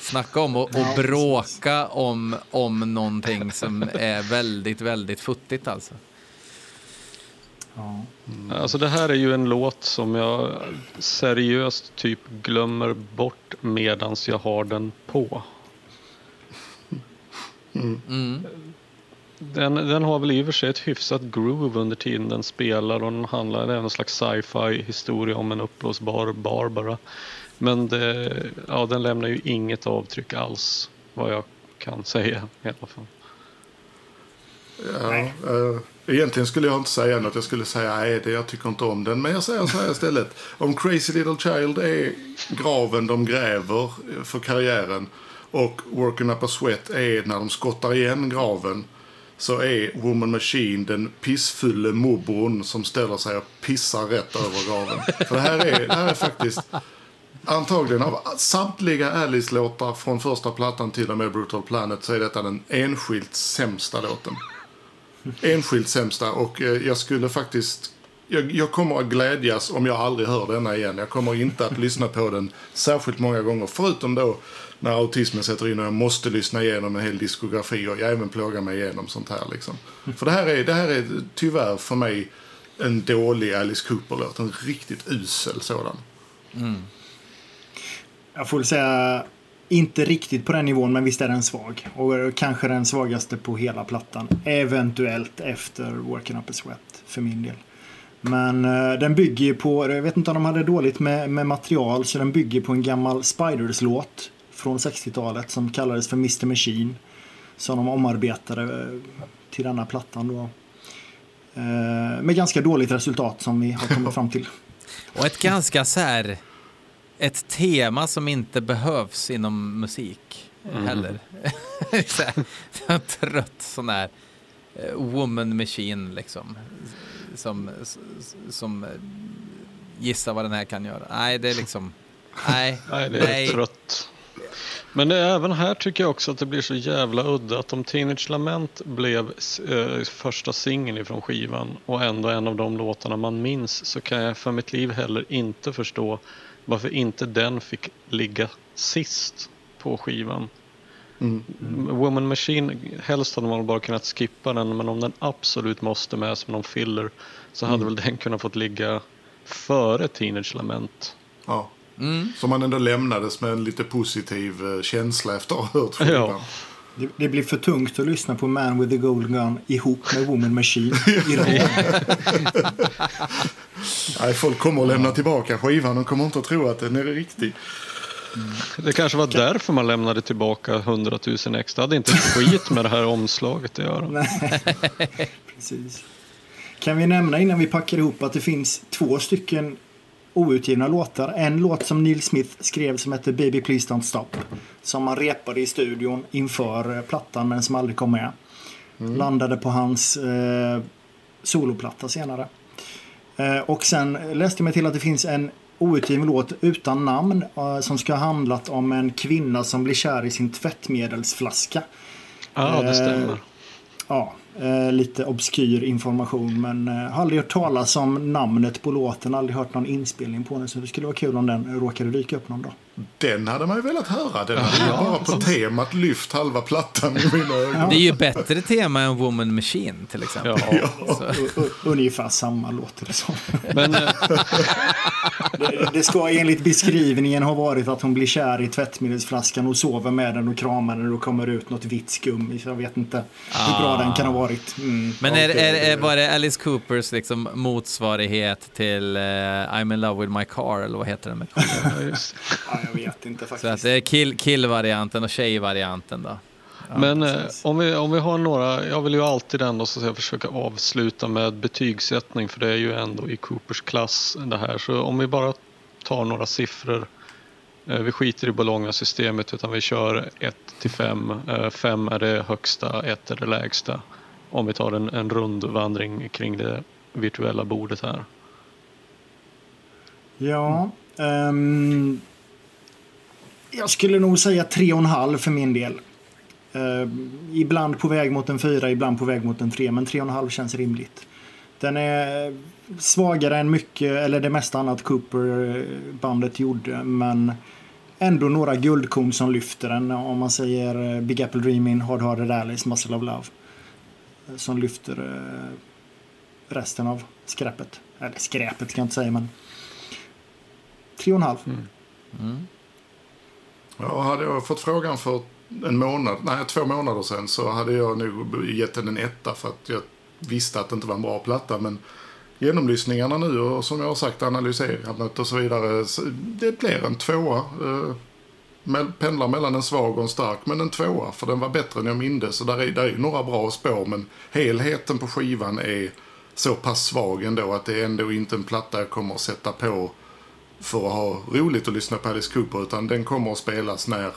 Snacka om att Ja, och bråka om, om någonting som är väldigt, väldigt futtigt alltså. Ja. Alltså det här är ju en låt som jag seriöst typ glömmer bort medans jag har den på. Mm. Den, den har väl i och för sig ett hyfsat groove under tiden den spelar och den handlar, det är en slags sci-fi historia om en uppblåsbar Barbara. Men det, ja, den lämnar ju inget avtryck alls vad jag kan säga i alla fall. Ja, eh, egentligen skulle jag inte säga något. Jag skulle säga nej, det, jag tycker inte om den. Men jag säger så här istället. Om Crazy Little Child är graven de gräver eh, för karriären och Working Up a Sweat är när de skottar igen graven så är Woman Machine den pissfulle morbrorn som ställer sig och pissar rätt över graven. För det här är, det här är faktiskt Antagligen av samtliga Alice-låtar från första plattan till och med Brutal Planet så är detta den enskilt sämsta låten. Enskilt sämsta och eh, jag skulle faktiskt... Jag, jag kommer att glädjas om jag aldrig hör denna igen. Jag kommer inte att lyssna på den särskilt många gånger. Förutom då när autismen sätter in och jag måste lyssna igenom en hel diskografi och jag även plågar mig igenom sånt här. Liksom. För det här, är, det här är tyvärr för mig en dålig Alice Cooper-låt. En riktigt usel sådan. Mm. Jag får säga inte riktigt på den nivån, men visst är den svag. Och kanske den svagaste på hela plattan. Eventuellt efter Working Up a Sweat, för min del. Men eh, den bygger ju på, jag vet inte om de hade dåligt med, med material, så den bygger på en gammal Spiders-låt från 60-talet som kallades för Mr Machine. Som de omarbetade eh, till denna plattan då. Eh, med ganska dåligt resultat som vi har kommit fram till. Och ett ganska så här, ett tema som inte behövs inom musik heller. så här, trött sån här eh, woman machine liksom. Som, som eh, gissar vad den här kan göra. Nej, det är liksom, nej, Nej, det är trött. Men det även här tycker jag också att det blir så jävla udda att om Teenage Lament blev eh, första singeln ifrån skivan och ändå en av de låtarna man minns så kan jag för mitt liv heller inte förstå varför inte den fick ligga sist på skivan. Mm. Woman Machine, helst hade man bara kunnat skippa den men om den absolut måste med som någon filler så hade väl den kunnat fått ligga före Teenage Lament. Ja. Mm. Så man ändå lämnades med en lite positiv eh, känsla efter att ha hört skivan. Ja. Det, det blir för tungt att lyssna på Man with the Golden Gun ihop med Woman Machine i rad. Nej, folk kommer att lämna tillbaka skivan. De kommer inte att tro att den är riktig. Det kanske var därför man lämnade tillbaka 100 000 extra. Det hade inte skit med det här omslaget att göra. Nej, precis. Kan vi nämna innan vi packar ihop att det finns två stycken outgivna låtar. En låt som Neil Smith skrev som heter Baby Please Don't Stop. Som han repade i studion inför eh, plattan men som aldrig kom med. Landade på hans eh, soloplatta senare. Eh, och sen läste jag mig till att det finns en outgiven låt utan namn eh, som ska ha handlat om en kvinna som blir kär i sin tvättmedelsflaska. Ja, det Eh, stämmer. Ja, eh, lite obskyr information men eh, har aldrig hört talas om namnet på låten, aldrig hört någon inspelning på den så det skulle vara kul om den råkade dyka upp någon dag. Den hade man ju velat höra. Den hade ju bara på temat lyft halva plattan i mina ögon. Det är ju bättre tema än Woman Machine till exempel. Ja. U- ungefär samma låter det som. Men eh, Det, det ska enligt beskrivningen ha varit att hon blir kär i tvättmedelsflaskan och sover med den och kramar den och kommer ut något vitt skum. Jag vet inte hur bra den kan ha varit. Mm. men är, är, är, var det Alice Coopers liksom motsvarighet till eh, I'm in love with my car eller vad heter den? Ja. Ja, jag vet inte Så att faktiskt. det är kill- kill-varianten och tjej-varianten då. Men eh, om, vi, om vi har några, jag vill ju alltid ändå så att säga, försöka avsluta med betygssättning för det är ju ändå i Coopers klass det här. Så om vi bara tar några siffror. Eh, vi skiter i Bologna-systemet utan vi kör 1 till 5. 5 är det högsta, 1 är det lägsta. Om vi tar en, en rundvandring kring det virtuella bordet här. Ja. ehm, jag skulle nog säga tre och en halv för min del. Ehm, ibland på väg mot en fyra, ibland på väg mot en tre. Men tre och en halv känns rimligt. Den är svagare än mycket, eller det mesta annat Cooper-bandet gjorde. Men ändå några guldkorn som lyfter den. Om man säger eh, Big Apple Dreamin', Hard Harder Alice, Muscle of Love. Eh, som lyfter eh, resten av skräpet. Eller skräpet ska jag inte säga, men Tre och en halv. Mm. Mm. Ja, hade jag fått frågan för en månad, nej två månader sedan så hade jag nog gett den en etta för att jag visste att det inte var en bra platta. Men genomlyssningarna nu och som jag har sagt analyserandet och så vidare, så det blir en tvåa. Eh, Med, pendlar mellan en svag och en stark, men en tvåa för den var bättre än jag mindes. Så där är, där är ju några bra spår, men helheten på skivan är så pass svag ändå att det är ändå inte en platta jag kommer att sätta på för att ha roligt att lyssna på Alice Cooper utan den kommer att spelas när,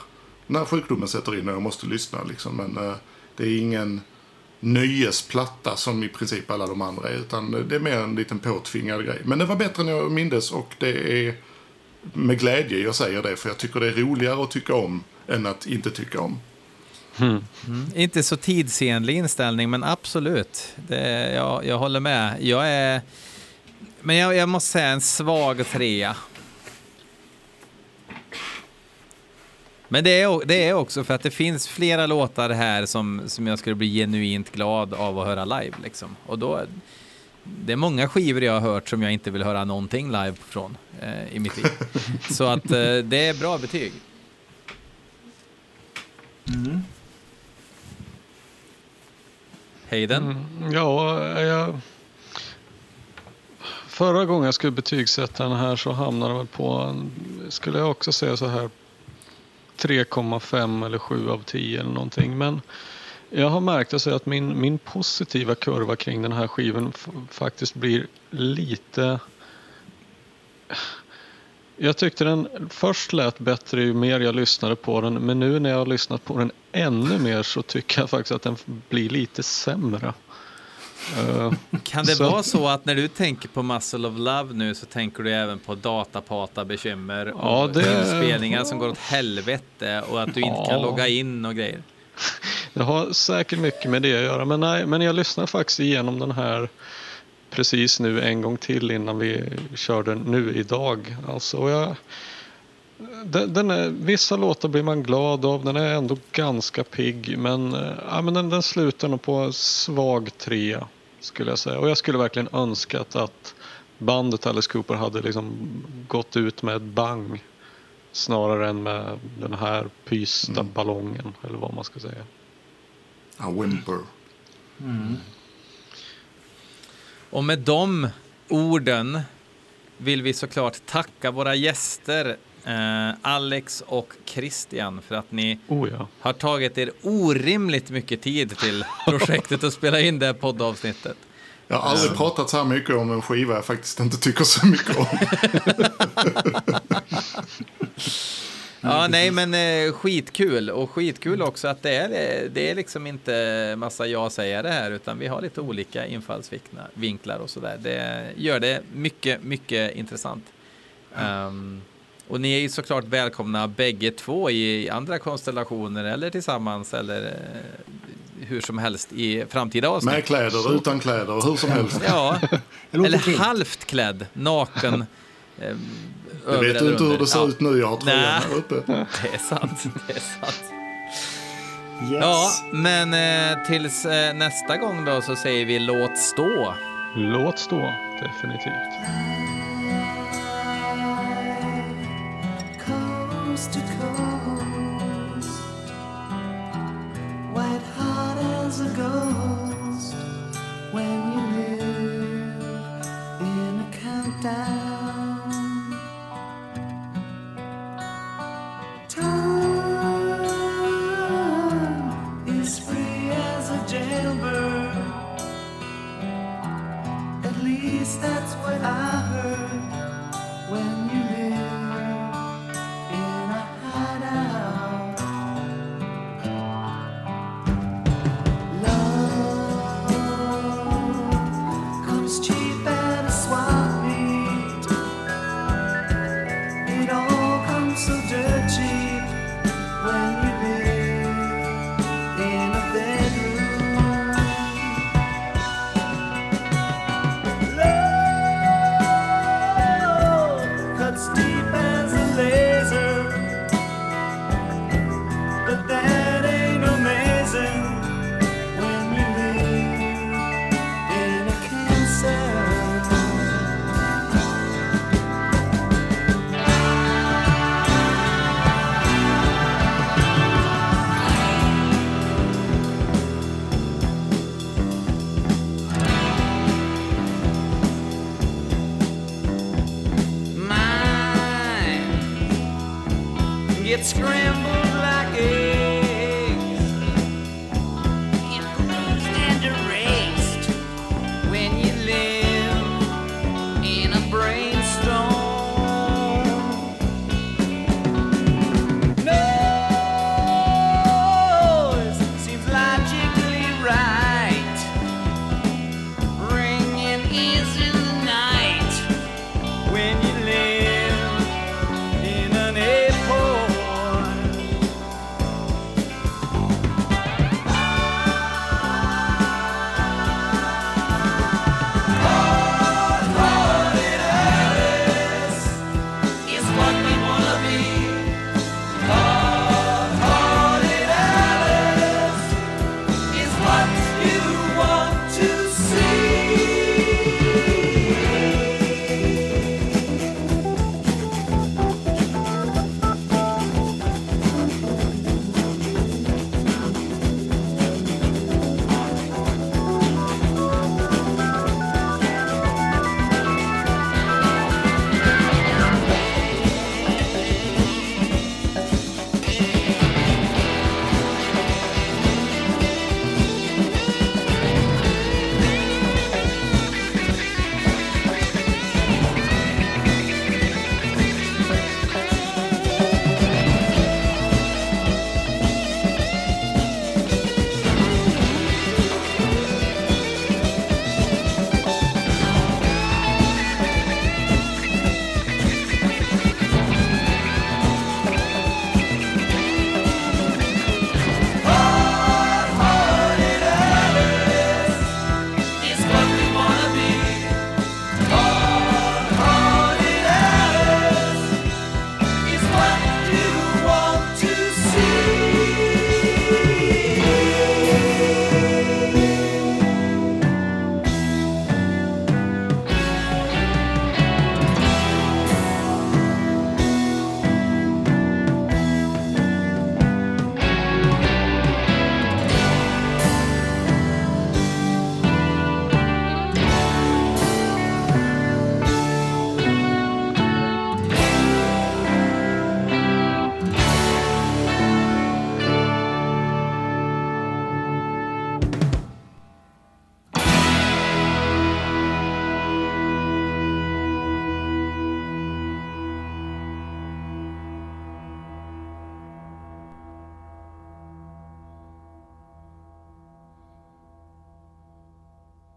när sjukdomen sätter in och jag måste lyssna. Liksom. Men eh, det är ingen nöjesplatta som i princip alla de andra är utan det är mer en liten påtvingad grej. Men det var bättre än jag mindes och det är med glädje jag säger det för jag tycker det är roligare att tycka om än att inte tycka om. Inte så tidsenlig inställning, men absolut. Det, jag, jag håller med. Jag är... Men jag, jag måste säga en svag trea. Men det är, det är också för att det finns flera låtar här som, som jag skulle bli genuint glad av att höra live. Liksom. Och då, det är många skivor jag har hört som jag inte vill höra någonting live från eh, i mitt liv. Så att eh, det är bra betyg. Hayden? Mm, ja, jag... Förra gången jag skulle betygsätta den här så hamnade jag väl på, skulle jag också säga så här 3,5 eller 7 av 10 eller någonting. Men jag har märkt alltså att min, min positiva kurva kring den här skivan faktiskt blir lite... Jag tyckte den först lät bättre ju mer jag lyssnade på den men nu när jag har lyssnat på den ännu mer så tycker jag faktiskt att den blir lite sämre. Eh, Kan det Så- vara så att när du tänker på Muscle of Love nu så tänker du även på datapata bekymmer och Ja, det- inspelningar som går åt helvete och att du inte kan logga in och grejer? Det har säkert mycket med det att göra, men, nej, men jag lyssnar faktiskt igenom den här precis nu en gång till innan vi körde nu idag. Alltså, och jag, den, den är, vissa låtar blir man glad av, den är ändå ganska pigg men, eh, ja, men den, den slutar nog på svag trea skulle jag säga. Och jag skulle verkligen önskat att bandet Alice Cooper hade liksom gått ut med ett bang snarare än med den här pysta ballongen eller vad man ska säga. A whimper. Och med de orden vill vi såklart tacka våra gäster eh, Alex och Christian för att ni Oh ja. har tagit er orimligt mycket tid till projektet att spela in det här poddavsnittet. Jag har aldrig pratat så här mycket om en skiva jag faktiskt inte tycker så mycket om. Ja, nej, men eh, skitkul och skitkul också att det är, eh, det är liksom inte massa jag säger det här, utan vi har lite olika infallsvinklar och sådär. Det gör det mycket, mycket intressant. Ehm, och ni är ju såklart välkomna bägge två i andra konstellationer eller tillsammans eller eh, hur som helst i framtida avsnitt. Med kläder, utan kläder, hur som helst. Ja, eller fint. halvt klädd, naken. Jag över vet du inte hur det ser Ja, ut nu, jag har tröjan här uppe. Det är sant, det är sant. Yes. Ja, men eh, tills eh, nästa gång då så säger vi låt stå. Låt stå, definitivt. Coast to